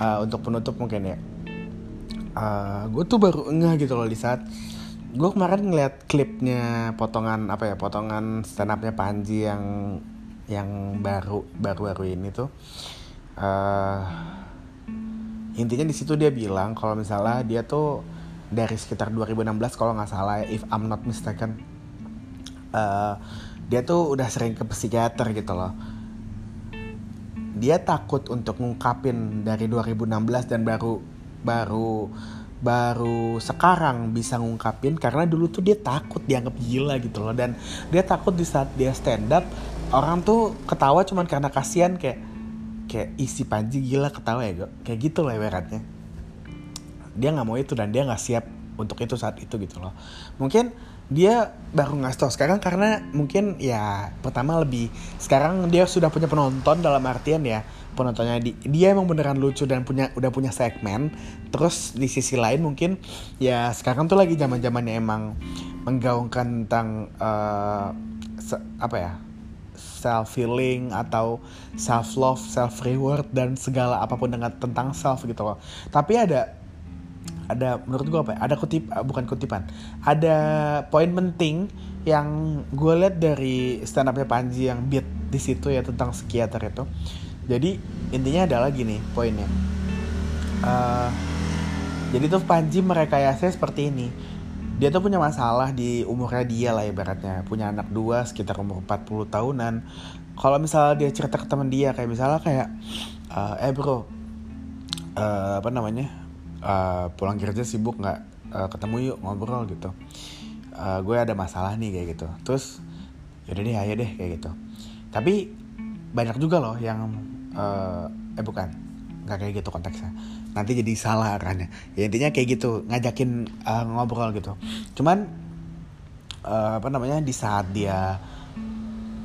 uh, untuk penutup mungkin ya uh, gue tuh baru enggak gitu loh di saat gue kemarin ngeliat klipnya potongan apa ya potongan stand upnya Panji yang yang baru baru baru ini tuh uh, intinya di situ dia bilang kalau misalnya dia tuh dari sekitar 2016 kalau nggak salah if I'm not mistaken uh, dia tuh udah sering ke psikiater gitu loh. Dia takut untuk ngungkapin dari 2016 dan baru baru baru sekarang bisa ngungkapin karena dulu tuh dia takut dianggap gila gitu loh. Dan dia takut di saat dia stand up orang tuh ketawa cuman karena kasihan kayak kayak isi Panji gila ketawa ya kayak gitu lah ibaratnya. Dia nggak mau itu dan dia nggak siap untuk itu saat itu gitu loh. Mungkin dia baru ngasih tau sekarang karena mungkin ya pertama lebih sekarang dia sudah punya penonton dalam artian ya penontonnya di, dia emang beneran lucu dan punya udah punya segmen terus di sisi lain mungkin ya sekarang tuh lagi zaman zamannya emang menggaungkan tentang uh, apa ya self healing atau self love, self reward dan segala apa pun dengan tentang self gitu loh. Tapi ada ada menurut gue apa ya? Ada kutip eh, bukan kutipan. Ada poin penting yang gue lihat dari stand upnya Panji yang beat di situ ya tentang psikiater itu. Jadi intinya adalah gini poinnya. Uh, jadi tuh Panji merekayasa seperti ini dia tuh punya masalah di umurnya dia lah ibaratnya punya anak dua sekitar umur 40 tahunan kalau misalnya dia cerita ke teman dia kayak misalnya kayak uh, eh bro uh, apa namanya uh, pulang kerja sibuk nggak uh, ketemu yuk ngobrol gitu. Uh, gue ada masalah nih kayak gitu. Terus yaudah deh ayo deh kayak gitu. Tapi banyak juga loh yang uh, eh bukan nggak kayak gitu konteksnya. Nanti jadi salah arahnya. Ya intinya kayak gitu ngajakin uh, ngobrol gitu. Cuman uh, apa namanya di saat dia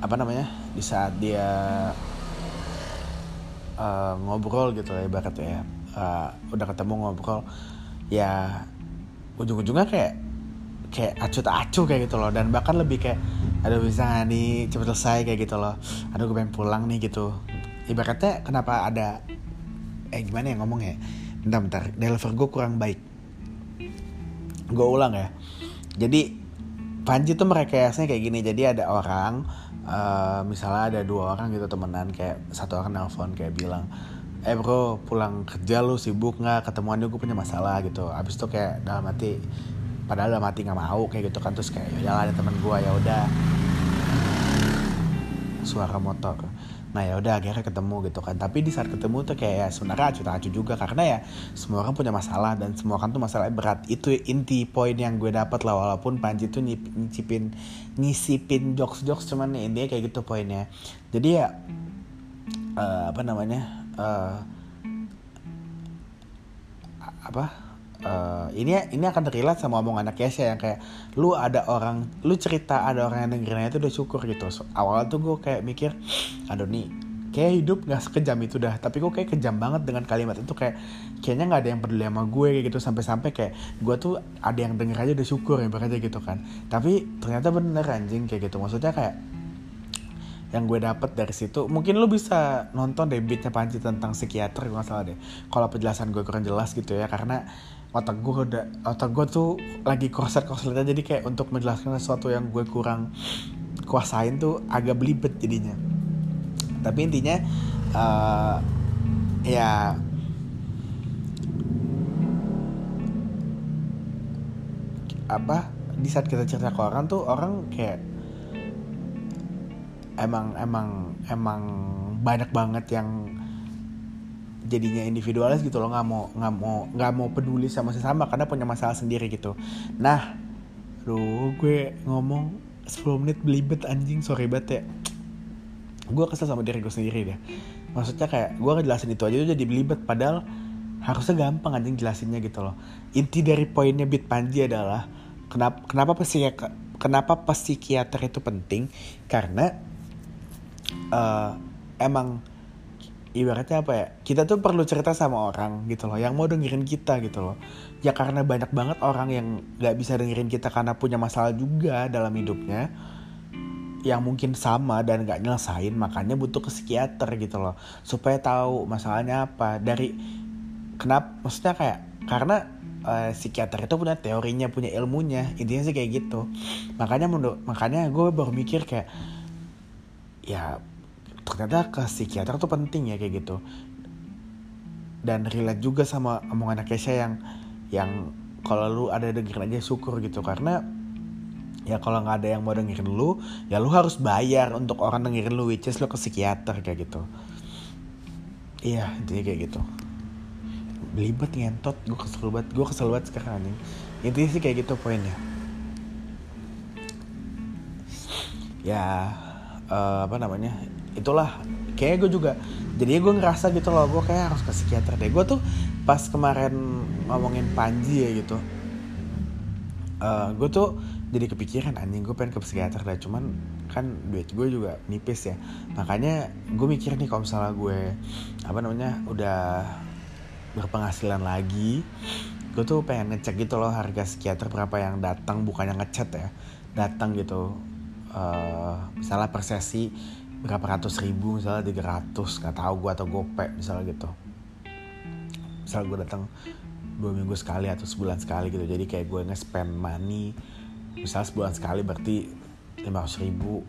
apa namanya di saat dia uh, ngobrol gitu ya ibaratnya ya uh, udah ketemu ngobrol ya ujung-ujungnya kayak kayak acuh tak acuh kayak gitu loh. Dan bahkan lebih kayak aduh bisa gak nih? Cepet selesai kayak gitu loh. Aduh gue pengen pulang nih gitu. Ibaratnya kenapa ada eh gimana ya ngomong ya bentar bentar. Deliver gue kurang baik. Gue ulang ya. Jadi Panji tuh merekayasnya kayak gini. Jadi ada orang uh, misalnya ada dua orang gitu temenan kayak satu orang nelfon kayak bilang eh bro pulang kerja lu sibuk nggak? Ketemuan gue punya masalah gitu. Abis itu kayak dalam hati padahal dalam hati nggak mau kayak gitu kan. Terus kayak ya ada teman gue ya udah. Suara motor. Nah ya udah akhirnya ketemu gitu kan. Tapi di saat ketemu tuh kayak ya sebenarnya acuh juga karena ya semua orang punya masalah dan semua kan tuh masalahnya berat. Itu inti poin yang gue dapat lah walaupun Panji tuh nyicipin nyisipin jokes jokes cuman intinya kayak gitu poinnya. Jadi ya uh, apa namanya uh, apa? Uh, ini ini akan terlihat sama omong anak Kesha yang kayak lu ada orang lu cerita ada orang yang dengerin itu udah syukur gitu. So, awal tuh gue kayak mikir aduh nih kayak hidup nggak sekejam itu dah. Tapi gue kayak kejam banget dengan kalimat itu kayak kayaknya nggak ada yang peduli sama gue kayak gitu. Sampai-sampai kayak gue tuh ada yang denger aja udah syukur ya aja gitu kan. Tapi ternyata bener anjing kayak gitu. Maksudnya kayak yang gue dapet dari situ mungkin lu bisa nonton deh beatnya Panji tentang psikiater gue salah deh. Kalau penjelasan gue kurang jelas gitu ya karena otak gue udah otak gue tuh lagi korset korsetnya jadi kayak untuk menjelaskan sesuatu yang gue kurang kuasain tuh agak belibet jadinya. Tapi intinya uh, ya apa di saat kita cerita ke orang tuh orang kayak emang emang emang banyak banget yang jadinya individualis gitu loh nggak mau nggak mau nggak mau peduli sama sesama karena punya masalah sendiri gitu. Nah lu gue ngomong 10 menit belibet anjing sorry banget ya. Gue kesel sama diri gue sendiri deh. Maksudnya kayak gue ngejelasin itu aja tuh jadi belibet. Padahal harusnya gampang anjing jelasinnya gitu loh. Inti dari poinnya Bit Panji adalah kenapa kenapa psikiater kenapa psikiater itu penting? Karena uh, emang ibaratnya apa ya kita tuh perlu cerita sama orang gitu loh yang mau dengerin kita gitu loh. Ya karena banyak banget orang yang nggak bisa dengerin kita karena punya masalah juga dalam hidupnya yang mungkin sama dan nggak nyelesain makanya butuh ke psikiater gitu loh supaya tahu masalahnya apa. Dari kenapa maksudnya kayak karena uh, psikiater itu punya teorinya punya ilmunya intinya sih kayak gitu. Makanya menurut makanya gue baru mikir kayak ya ternyata ke psikiater tuh penting ya kayak gitu. Dan relate juga sama omongan Kesha yang yang kalau lu ada dengerin aja syukur gitu. Karena ya kalau nggak ada yang mau dengerin lu ya lu harus bayar untuk orang dengerin lu which is lu ke psikiater kayak gitu. Iya intinya kayak gitu. Belibet ngentot. Gue kesel banget gue kesel banget sekarang nih intinya sih kayak gitu poinnya. Ya uh, apa namanya itulah. Kayak gue juga jadi gue ngerasa gitu loh gue kayak harus ke psikiater deh. Gue tuh pas kemarin ngomongin Panji ya gitu uh, gue tuh jadi kepikiran anjing gue pengen ke psikiater deh. Cuman kan duit gue juga nipis ya. Makanya gue mikir nih kalau misalnya gue apa namanya udah berpenghasilan lagi gue tuh pengen ngecek gitu loh harga psikiater berapa yang datang. Bukannya ngechat ya datang gitu uh, misalnya per sesi berapa ratus ribu misalnya tiga ratus nggak tahu gue atau gope misalnya gitu. Misalnya gue datang dua minggu sekali atau sebulan sekali gitu jadi kayak gue nge-spend money misalnya sebulan sekali berarti lima ratus ribu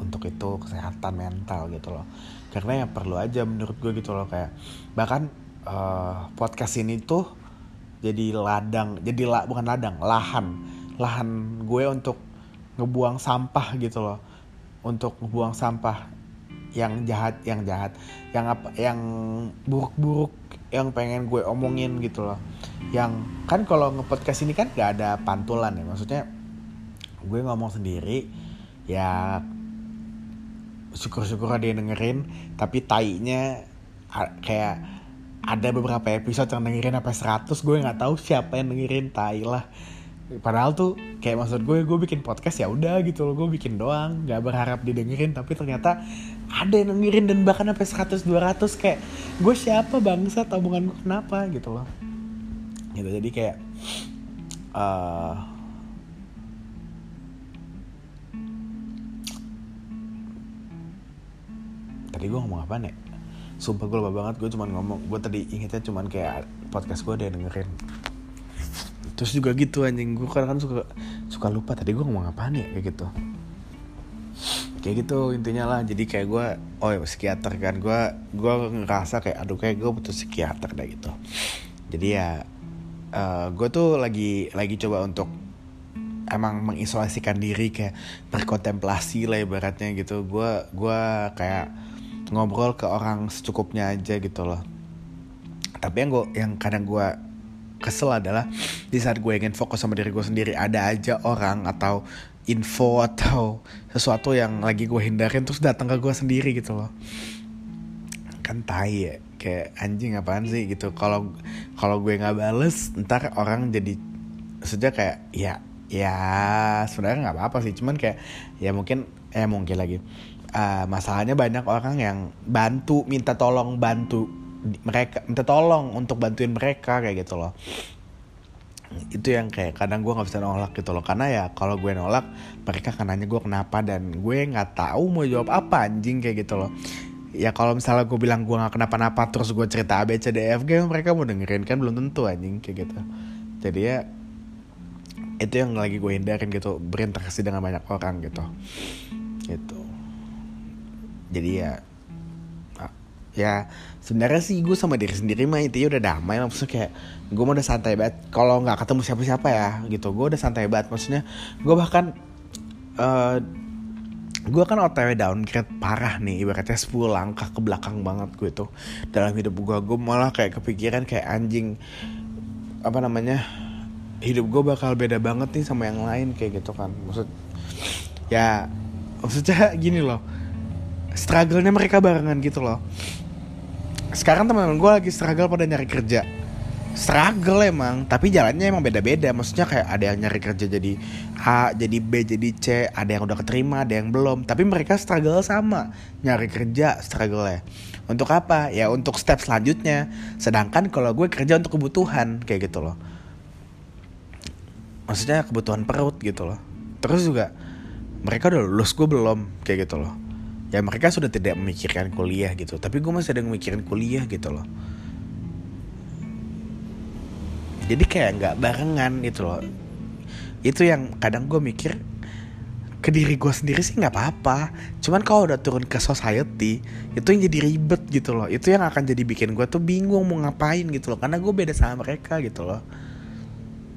untuk itu kesehatan mental gitu loh. Karena ya perlu aja menurut gue gitu loh kayak bahkan uh, podcast ini tuh jadi ladang jadi la, bukan ladang lahan lahan gue untuk ngebuang sampah gitu loh untuk ngebuang sampah yang jahat yang jahat yang apa yang buruk-buruk yang pengen gue omongin gitu loh. Yang kan kalau ngepodcast ini kan gak ada pantulan ya maksudnya gue ngomong sendiri ya syukur-syukur ada yang dengerin tapi tainya kayak ada beberapa episode yang dengerin apa 100 gue nggak tahu siapa yang dengerin tai lah padahal tuh kayak maksud gue gue bikin podcast ya udah gitu loh gue bikin doang nggak berharap didengerin tapi ternyata ada yang dengerin dan bahkan sampai 100 200 kayak gue siapa bangsa tabungan gue kenapa? gitu loh. Gitu jadi kayak uh, tadi gue ngomong apa nih sumpah gue lupa banget gue cuman ngomong gue tadi ingetnya cuman kayak podcast gue ada yang dengerin terus juga gitu anjing. Gue kadang kan suka suka lupa tadi gue ngomong apa nih kayak gitu. Kayak gitu intinya lah. Jadi kayak gue oh ya psikiater kan. Gue gue ngerasa kayak aduh kayak gue butuh psikiater deh gitu. Jadi ya uh, eh, gue tuh lagi lagi coba untuk emang mengisolasikan diri kayak berkontemplasi lah ibaratnya gitu. Gue gue kayak ngobrol ke orang secukupnya aja gitu loh. Tapi yang gue yang kadang gue kesel adalah di saat gue ingin fokus sama diri gue sendiri ada aja orang atau info atau sesuatu yang lagi gue hindarin terus datang ke gue sendiri gitu loh. Kan tai ya kayak anjing apaan sih? gitu. Kalau kalau gue nggak bales ntar orang jadi sejak kayak ya ya sebenarnya nggak apa-apa sih. Cuman kayak ya mungkin eh mungkin lagi uh, masalahnya banyak orang yang bantu minta tolong bantu mereka minta tolong untuk bantuin mereka kayak gitu loh. Itu yang kayak kadang gue nggak bisa nolak gitu loh. Karena ya kalau gue nolak mereka akan nanya gue kenapa dan gue nggak tahu mau jawab apa anjing kayak gitu loh. Ya kalau misalnya gue bilang gue nggak kenapa-napa terus gue cerita A B E mereka mau dengerin kan belum tentu anjing kayak gitu. Jadi ya itu yang lagi gue hindarin gitu berinteraksi dengan banyak orang gitu. Gitu. Jadi ya ya sebenarnya sih gue sama diri sendiri mah intinya udah damai maksudnya kayak gue mau udah santai banget. Kalau nggak ketemu siapa-siapa ya gitu. Gue udah santai banget. Maksudnya gue bahkan uh, gue kan otw downgrade parah nih ibaratnya 10 langkah ke belakang banget gue tuh dalam hidup gue gue malah kayak kepikiran kayak anjing apa namanya hidup gue bakal beda banget nih sama yang lain kayak gitu kan. Maksud ya maksudnya gini loh struggle-nya mereka barengan gitu loh sekarang teman-teman gue lagi struggle pada nyari kerja. Struggle emang tapi jalannya emang beda-beda. Maksudnya kayak ada yang nyari kerja jadi A jadi B jadi C ada yang udah keterima ada yang belum. Tapi mereka struggle sama nyari kerja struggle ya untuk apa? Ya untuk step selanjutnya. Sedangkan kalau gue kerja untuk kebutuhan kayak gitu loh. Maksudnya kebutuhan perut gitu loh. Terus juga mereka udah lulus gue belum kayak gitu loh ya mereka sudah tidak memikirkan kuliah gitu. Tapi gue masih ada memikirkan kuliah gitu loh. Jadi kayak nggak barengan gitu loh. Itu yang kadang gue mikir ke diri gue sendiri sih nggak apa-apa. Cuman kalau udah turun ke society itu yang jadi ribet gitu loh. Itu yang akan jadi bikin gue tuh bingung mau ngapain gitu loh. Karena gue beda sama mereka gitu loh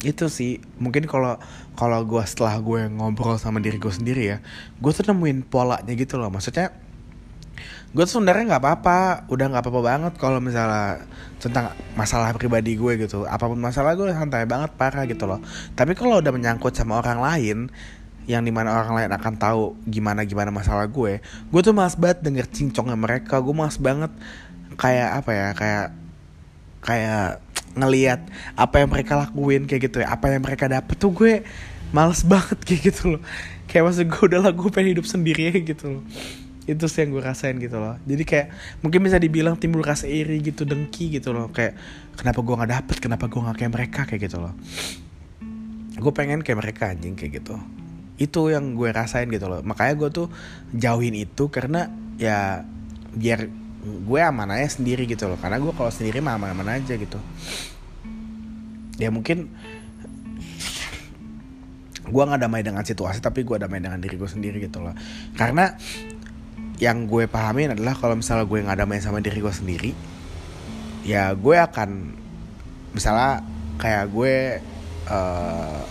itu sih. Mungkin kalau kalau gue setelah gue ngobrol sama diri gue sendiri ya gue tuh nemuin polanya gitu loh. Maksudnya gue tuh sebenarnya nggak apa-apa. Udah nggak apa-apa banget kalau misalnya tentang masalah pribadi gue gitu. Apa pun masalah gue santai banget parah gitu loh. Tapi kalau udah menyangkut sama orang lain yang di mana orang lain akan tahu gimana gimana masalah gue gue tuh malas banget denger cincongnya mereka. Gue malas banget kayak apa ya kayak kayak ngelihat apa yang mereka lakuin kayak gitu ya. Apa yang mereka dapet tuh gue males banget kayak gitu loh. Kayak maksud gue udah gue pengen hidup sendiri gitu loh. Itu sih yang gue rasain gitu loh. Jadi kayak mungkin bisa dibilang timbul rasa iri gitu dengki gitu loh. Kayak kenapa gue nggak dapet? Kenapa gue nggak kayak mereka? Kayak gitu loh. Gue pengen kayak mereka anjing kayak gitu. Itu yang gue rasain gitu loh. Makanya gue tuh jauhin itu karena ya biar gue aman aja sendiri gitu loh. Karena gue kalau sendiri mah aman-aman aja gitu. Ya mungkin gue nggak damai dengan situasi tapi gue damai dengan diri gue sendiri gitu loh. Karena yang gue pahamin adalah kalau misalnya gue nggak damai sama diri gue sendiri ya gue akan misalnya kayak gue uh,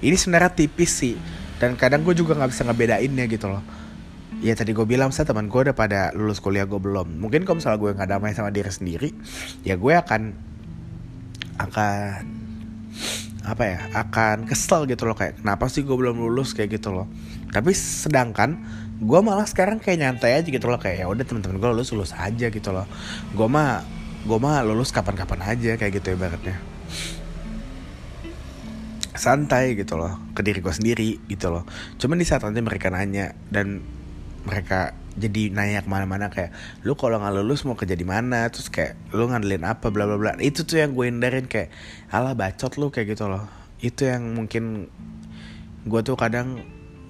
ini sebenarnya tipis sih. Dan kadang gue juga nggak bisa ngebedainnya gitu loh ya tadi gue bilang saya teman gue udah pada lulus kuliah gue belum. Mungkin kalau misalnya gue nggak damai sama diri sendiri ya gue akan akan apa ya akan kesel gitu loh kayak kenapa sih gue belum lulus? Kayak gitu loh. Tapi sedangkan gue malah sekarang kayak nyantai aja gitu loh kayak ya udah teman-teman gue lulus lulus aja gitu loh. Gue mah gue mah lulus kapan-kapan aja kayak gitu ibaratnya. Santai gitu loh ke diri gue sendiri gitu loh. Cuman di saat nanti mereka nanya dan mereka jadi nanya ke mana-mana kayak lu kalau nggak lulus mau kerja di mana? Terus kayak lu ngandelin apa? Bla bla bla. Itu tuh yang gue hindarin kayak alah bacot lu kayak gitu loh. Itu yang mungkin gue tuh kadang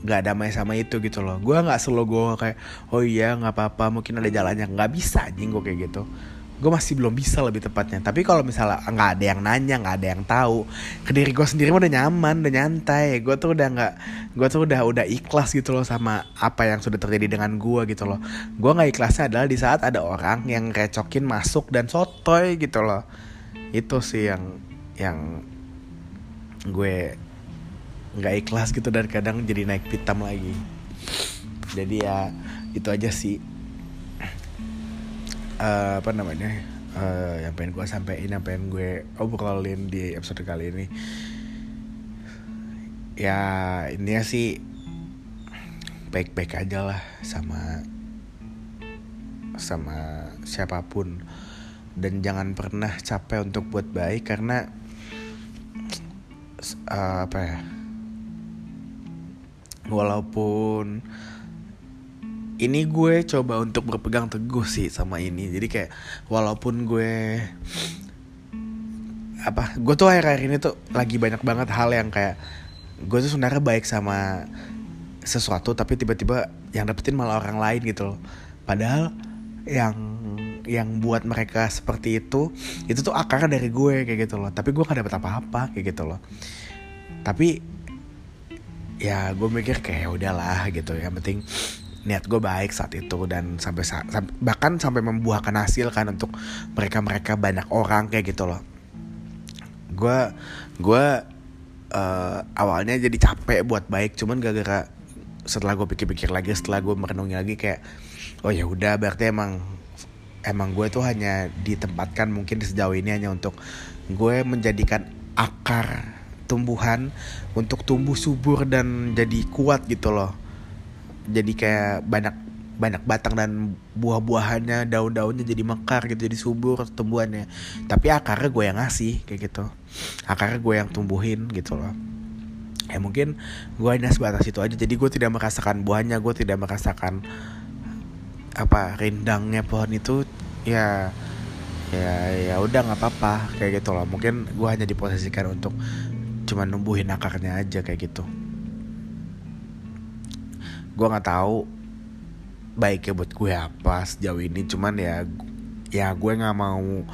nggak damai sama itu gitu loh. Gue nggak selalu gue kayak oh iya nggak apa-apa mungkin ada jalannya nggak bisa anjing gue kayak gitu gue masih belum bisa lebih tepatnya. Tapi kalau misalnya nggak ada yang nanya nggak ada yang tahu ke diri gue sendiri udah nyaman udah nyantai. Gue tuh udah nggak gue tuh udah udah ikhlas gitu loh sama apa yang sudah terjadi dengan gue gitu loh. Gue nggak ikhlasnya adalah di saat ada orang yang recokin masuk dan sotoy gitu loh. Itu sih yang yang gue nggak ikhlas gitu dan kadang jadi naik pitam lagi. Jadi ya itu aja sih uh, apa namanya? Uh, yang pengen gue sampein yang pengen gue obrolin di episode kali ini. Ya ini sih baik-baik aja lah sama sama siapa pun. Dan jangan pernah capek untuk buat baik karena uh, apa ya? Walaupun ini gue coba untuk berpegang teguh sih sama ini. Jadi kayak walaupun gue apa gue tuh akhir-akhir ini tuh lagi banyak banget hal yang kayak gue tuh sebenarnya baik sama sesuatu tapi tiba-tiba yang dapetin malah orang lain gitu loh. Padahal yang yang buat mereka seperti itu itu tuh akar dari gue kayak gitu loh. Tapi gue gak dapet apa-apa kayak gitu loh. Tapi ya gue mikir kayak ya udahlah gitu. Yang penting niat gue baik saat itu dan sampai bahkan sampai membuahkan hasil kan untuk mereka mereka banyak orang kayak gitu loh. Gue gue uh, awalnya jadi capek buat baik cuman gara-gara setelah gue pikir-pikir lagi setelah gue merenungi lagi kayak oh ya udah berarti emang emang gue tuh hanya ditempatkan mungkin sejauh ini hanya untuk gue menjadikan akar tumbuhan untuk tumbuh subur dan jadi kuat gitu loh jadi kayak banyak banyak batang dan buah-buahannya daun-daunnya jadi mekar gitu jadi subur tumbuhannya. Tapi akarnya gue yang ngasih kayak gitu. Akarnya gue yang tumbuhin gitu loh. Ya mungkin gue hanya sebatas itu aja. Jadi gue tidak merasakan buahnya gue tidak merasakan apa rindangnya pohon itu. Ya ya ya udah nggak apa-apa kayak gitu loh. Mungkin gue hanya diposisikan untuk cuma numbuhin akarnya aja kayak gitu gue nggak tahu baiknya buat gue apa sejauh ini. Cuman ya ya gue nggak mau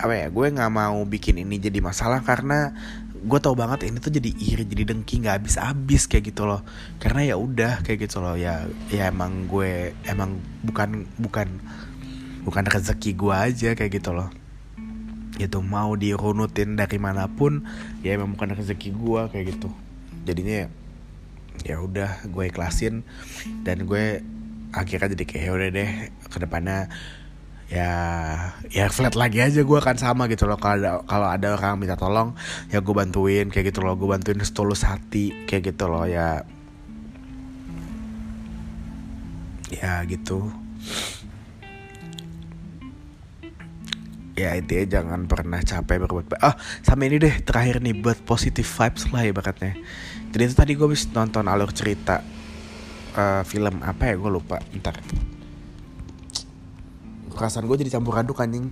apa ya gue nggak mau bikin ini jadi masalah karena gue tau banget ini tuh jadi iri jadi dengki nggak habis habis kayak gitu loh. Karena ya udah kayak gitu loh. Ya ya emang gue emang bukan bukan bukan rezeki gue aja kayak gitu loh. Itu mau dirunutin dari mana pun ya emang bukan rezeki gue kayak gitu. Jadinya ya ya udah gue ikhlasin dan gue akhirnya jadi kayak ya udah deh ke depannya ya ya flat lagi aja gue akan sama gitu loh. Kalau ada kalau ada orang minta tolong ya gue bantuin kayak gitu loh. Gue bantuin setulus hati kayak gitu loh ya. Ya gitu. Ya intinya jangan pernah capek berbuat baik ah sama ini deh terakhir nih buat positive vibes lah ya bakatnya jadi tadi gue habis nonton alur cerita uh, film apa ya gue lupa ntar. Perasaan gue jadi campur aduk anjing.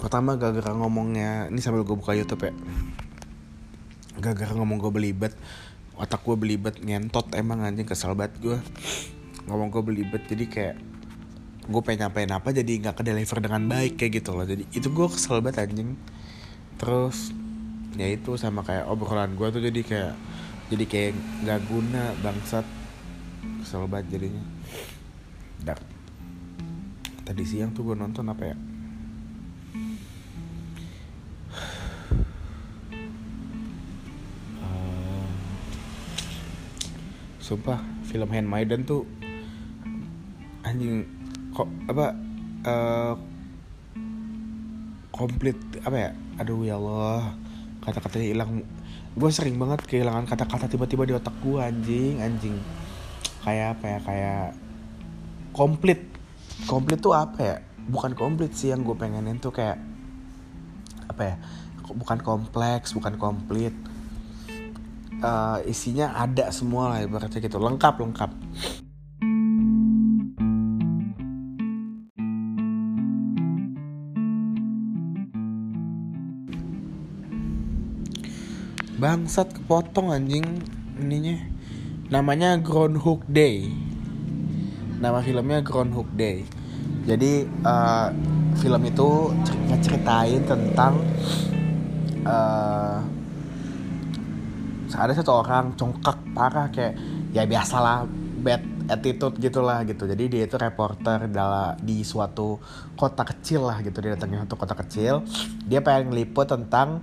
Pertama gara-gara ngomongnya ini sambil gue buka YouTube ya. Gara-gara ngomong gue belibet otak gue belibet ngentot emang anjing kesel banget gue ngomong gue belibet jadi kayak gue pengen nyampein apa jadi nggak ke deliver dengan baik kayak gitu loh. Jadi itu gue kesel banget anjing. Terus ya itu sama kayak obrolan gue tuh jadi kayak jadi kayak nggak guna bangsat. Kesel banget jadinya. Dak. tadi siang tuh gue nonton apa ya? Uh, sumpah film Handmaiden tuh anjing kok apa uh, komplit apa ya? Aduh ya Allah. Kata-katanya hilang gue sering banget kehilangan kata-kata tiba-tiba di otak gue anjing anjing. Kayak apa ya kayak komplit. Komplit tuh apa ya? Bukan komplit sih yang gue pengenin tuh kayak apa ya? Bukan kompleks bukan komplit. Uh, isinya ada semua lah ibaratnya gitu. Lengkap lengkap bangsat kepotong anjing ininya. Namanya Groundhog Day. Nama filmnya Groundhog Day. Jadi uh, film itu ngeceritain tentang uh, ada satu orang congkak parah kayak ya biasalah attitude gitulah gitu. Jadi dia itu reporter dalam di suatu kota kecil lah gitu. Dia datangnya satu kota kecil. Dia pengen liput tentang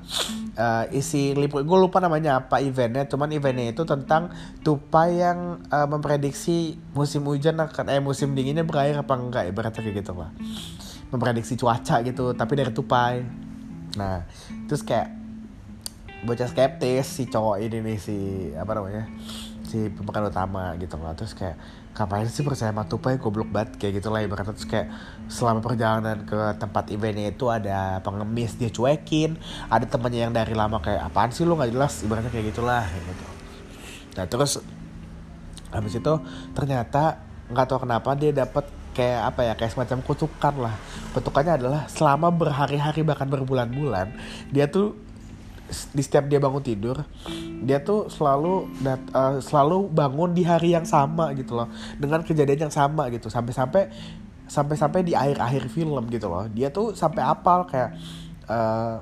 uh, isi liput. Gue lupa namanya apa eventnya cuman eventnya itu tentang tupai yang uh, memprediksi musim hujan akan eh musim dinginnya berakhir apa enggak ibaratnya kayak gitu lah. Memprediksi cuaca gitu tapi dari tupai. Nah terus kayak bocah skeptis si cowok ini nih si apa namanya si pemeran utama gitu loh. Terus kayak ngapain sih percaya sama tupai? Goblok banget kayak gitu lah ibaratnya. Terus kayak selama perjalanan ke tempat eventnya itu ada pengemis dia cuekin ada temannya yang dari lama kayak apaan sih lu? Nggak jelas ibaratnya kayak gitulah gitu. Nah terus habis itu ternyata nggak tahu kenapa dia dapat kayak apa ya kayak semacam kutukan lah. Kutukannya adalah selama berhari-hari bahkan berbulan-bulan dia tuh di setiap dia bangun tidur dia tuh selalu dat, uh, selalu bangun di hari yang sama gitu loh. Dengan kejadian yang sama gitu. Sampai-sampai sampai-sampai di akhir-akhir film gitu loh. Dia tuh sampai apal kayak uh,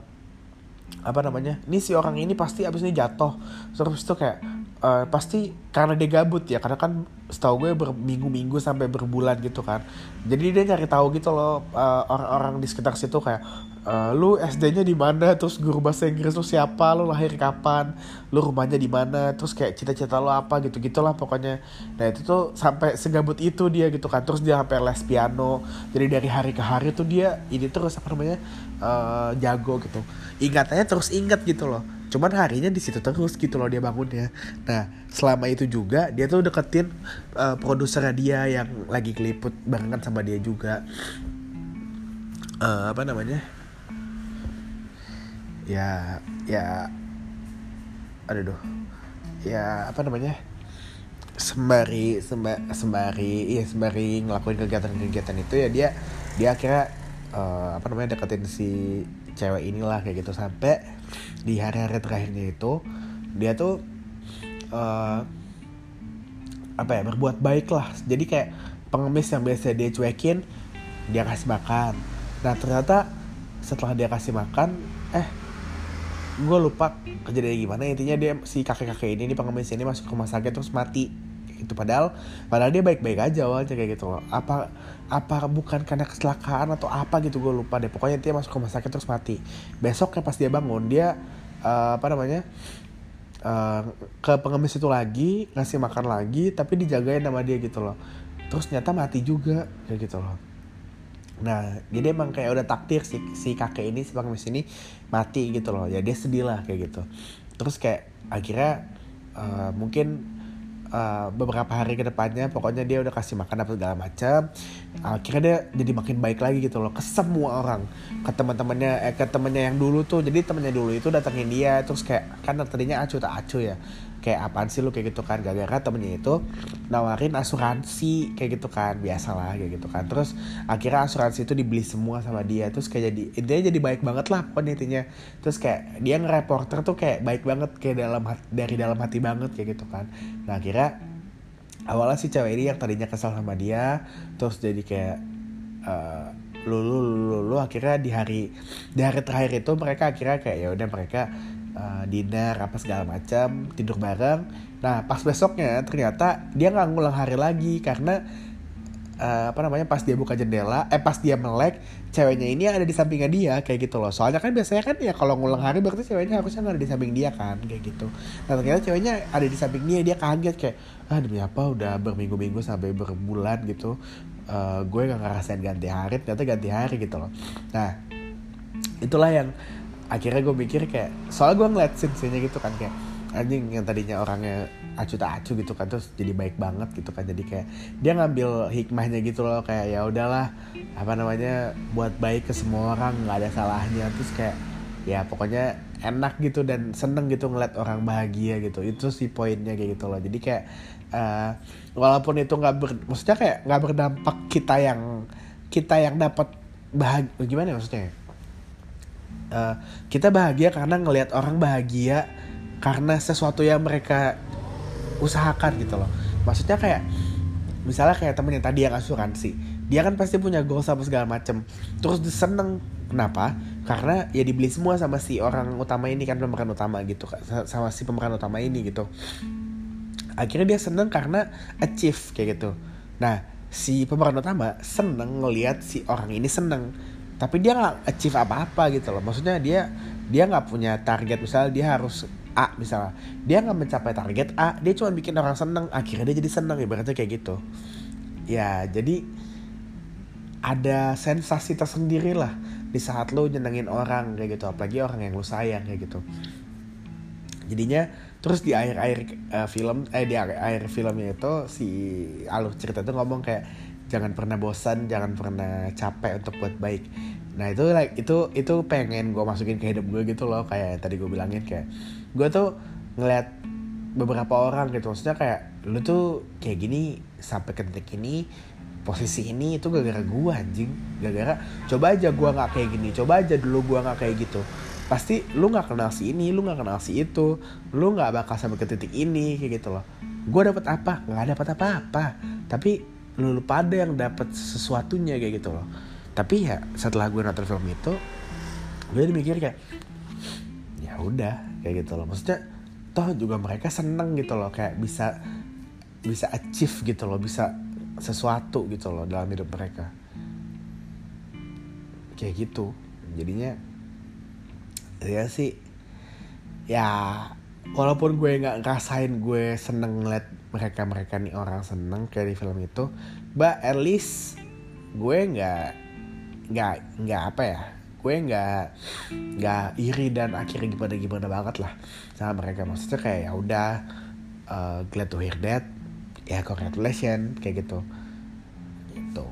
apa namanya ini si orang ini pasti abis ini jatuh. Terus itu kayak uh, pasti karena dia gabut ya karena kan setahu gue berminggu-minggu sampai berbulan gitu kan. Jadi dia nyari tahu gitu loh orang orang-orang di sekitar situ kayak uh, lu SD-nya di mana? Terus guru bahasa Inggris lu siapa? Lu lahir kapan? Lu rumahnya di mana? Terus kayak cita-cita lu apa? Gitu gitulah pokoknya. Nah itu tuh sampai segabut itu dia gitu kan. Terus dia sampai les piano. Jadi dari hari ke hari tuh dia ini terus apa namanya uh, jago gitu. Ingatannya terus ingat gitu loh cuman harinya di situ terus gitu loh dia bangunnya. Nah selama itu juga dia tuh deketin uh, produsernya dia yang lagi keliput barengan sama dia juga. Uh, apa namanya? Ya ya aduh ya apa namanya? Sembari semba, sembari iya sembari ngelakuin kegiatan-kegiatan itu ya dia dia akhirnya uh, apa namanya deketin si cewek inilah kayak gitu. Sampai di hari-hari terakhirnya itu dia tuh uh, apa ya berbuat baik lah. Jadi kayak pengemis yang biasa dia cuekin dia kasih makan. Nah ternyata setelah dia kasih makan eh gue lupa kejadian gimana. Intinya dia si kakek kakek ini pengemis ini masuk rumah sakit terus mati. Itu padahal padahal dia baik baik aja awalnya kayak gitu. Loh apa apa bukan karena kecelakaan atau apa gitu gue lupa deh pokoknya dia masuk rumah sakit terus mati besoknya pas dia bangun dia uh, apa namanya uh, ke pengemis itu lagi ngasih makan lagi tapi dijagain sama dia gitu loh terus ternyata mati juga kayak gitu loh Nah, jadi emang kayak udah takdir si, si kakek ini, si pengemis ini mati gitu loh. Ya dia sedih lah kayak gitu. Terus kayak akhirnya uh, mungkin uh, beberapa hari ke depannya pokoknya dia udah kasih makan apa segala macam. Akhirnya dia jadi makin baik lagi gitu loh ke semua orang. Ke teman-temannya eh ke temennya yang dulu tuh. Jadi temennya dulu itu datengin dia terus kayak kan tadinya acu tak acu ya kayak apaan sih lu kayak gitu kan. Gara-gara temennya itu nawarin asuransi kayak gitu kan. Biasalah kayak gitu kan. Terus akhirnya asuransi itu dibeli semua sama dia. Terus kayak jadi intinya jadi baik banget lah pokoknya terus kayak dia ngereporter tuh kayak baik banget kayak dalam hati, dari dalam hati banget kayak gitu kan. Nah akhirnya awalnya si cewek ini yang tadinya kesal sama dia terus jadi kayak uh, lulu lulu lulu akhirnya di hari di hari terakhir itu mereka akhirnya kayak ya udah mereka uh, dinner apa segala macam tidur bareng. Nah pas besoknya ternyata dia nggak ngulang hari lagi karena uh, apa namanya pas dia buka jendela eh pas dia melek ceweknya ini ada di sampingnya dia kayak gitu loh. Soalnya kan biasanya kan ya kalau ngulang hari berarti ceweknya harusnya nggak ada di samping dia kan kayak gitu. Nah ternyata ceweknya ada di samping dia dia kaget kayak ah demi apa udah berminggu-minggu sampai berbulan gitu uh, gue gak ngerasain ganti hari ternyata ganti hari gitu loh. Nah itulah yang akhirnya gue mikir kayak soalnya gue ngeliat scene gitu kan kayak anjing yang tadinya orangnya acu tak acu gitu kan terus jadi baik banget gitu kan jadi kayak dia ngambil hikmahnya gitu loh kayak ya udahlah apa namanya buat baik ke semua orang nggak ada salahnya. Terus kayak ya pokoknya enak gitu dan seneng gitu ngeliat orang bahagia gitu. Itu sih poinnya kayak gitu loh. Jadi kayak uh, walaupun itu nggak ber maksudnya kayak nggak berdampak kita yang kita yang dapat bahagia gimana ya maksudnya uh, kita bahagia karena ngelihat orang bahagia karena sesuatu yang mereka usahakan gitu loh. Maksudnya kayak misalnya kayak temen yang tadi yang asuransi dia kan pasti punya goal sama segala macem. Terus seneng. Kenapa? Karena ya dibeli semua sama si orang utama ini kan pemeran utama gitu sama si pemeran utama ini gitu. Akhirnya dia seneng karena achieve kayak gitu. Nah si pemeran utama seneng ngelihat si orang ini seneng tapi dia nggak achieve apa-apa gitu loh. Maksudnya dia dia nggak punya target. Misalnya dia harus A misalnya dia nggak mencapai target A dia cuma bikin orang seneng. Akhirnya dia jadi seneng ibaratnya kayak gitu. Ya jadi ada sensasi tersendiri lah di saat lo nyenengin orang kayak gitu. Apalagi orang yang lo sayang kayak gitu. Jadinya terus di akhir akhir uh, film eh di akhir, akhir filmnya itu si alur cerita itu ngomong kayak jangan pernah bosan jangan pernah capek untuk buat baik. Nah itu like itu itu pengen gue masukin ke hidup gue gitu loh kayak tadi gue bilangin kayak gue tuh ngeliat beberapa orang gitu. Maksudnya kayak lu tuh kayak gini sampai ke titik ini posisi ini itu gara-gara gue anjing. Gara-gara coba aja gue nggak kayak gini coba aja dulu gue nggak kayak gitu. Pasti lu nggak kenal si ini lu nggak kenal si itu lu nggak bakal sampai ke titik ini kayak gitu loh. Gue dapat apa? Nggak dapat apa-apa. Tapi lu, pada yang dapat sesuatunya kayak gitu loh. Tapi ya setelah gue nonton film itu gue mikir kayak ya udah kayak gitu loh. Maksudnya toh juga mereka seneng gitu loh kayak bisa bisa achieve gitu loh bisa sesuatu gitu loh dalam hidup mereka. Kayak gitu. Jadinya ya sih ya walaupun gue nggak ngerasain gue seneng ngeliat mereka mereka nih orang seneng kayak di film itu but at least gue nggak nggak nggak apa ya gue nggak nggak iri dan akhirnya gimana gimana banget lah sama mereka. Maksudnya kayak ya udah uh, glad to hear that. Ya congratulations kayak gitu. Itu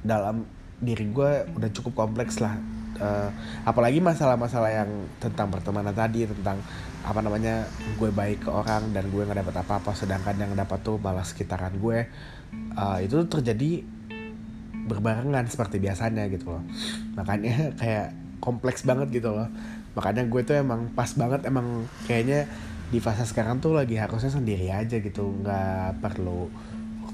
dalam diri gue udah cukup kompleks lah uh, apalagi masalah-masalah yang tentang pertemanan tadi tentang apa namanya gue baik ke orang dan gue nggak dapat apa-apa sedangkan yang dapat tuh malah sekitaran gue uh, itu terjadi berbarengan seperti biasanya gitu loh. Makanya kayak kompleks banget gitu loh. Makanya gue tuh emang pas banget emang kayaknya di fase sekarang tuh lagi harusnya sendiri aja gitu nggak perlu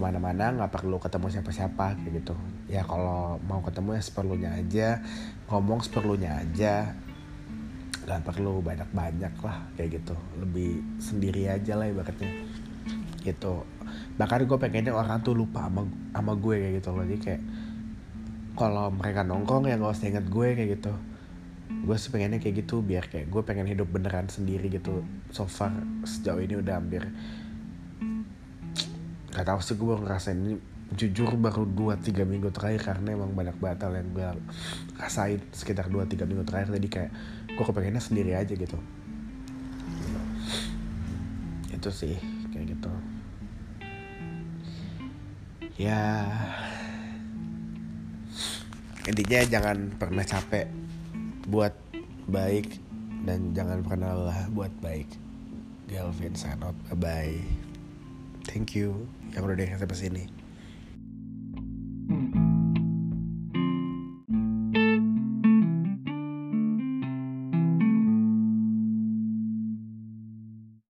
ke mana-mana nggak perlu ketemu siapa-siapa kayak gitu. Ya kalau mau ketemu ya seperlunya aja ngomong seperlunya aja. Nggak perlu banyak-banyak lah kayak gitu. Lebih sendiri aja lah ibaratnya gitu. Bahkan gue pengennya orang tuh lupa sama sama gue kayak gitu loh. Jadi kayak kalau mereka nongkrong ya gak usah inget gue kayak gitu. Gue sih pengennya kayak gitu biar kayak gue pengen hidup beneran sendiri gitu. So far sejauh ini udah hampir gak tau sih gue baru ngerasain. Ini jujur baru 2-3 minggu terakhir karena emang banyak batal yang gue rasain sekitar 2-3 minggu terakhir. Jadi kayak gue kepengennya sendiri aja gitu. Itu sih kayak gitu. Ya. Intinya jangan pernah capek buat baik dan jangan pernah lelah buat baik. Galvin Sanot, bye bye. Thank you yang udah dengerin sampai sini. you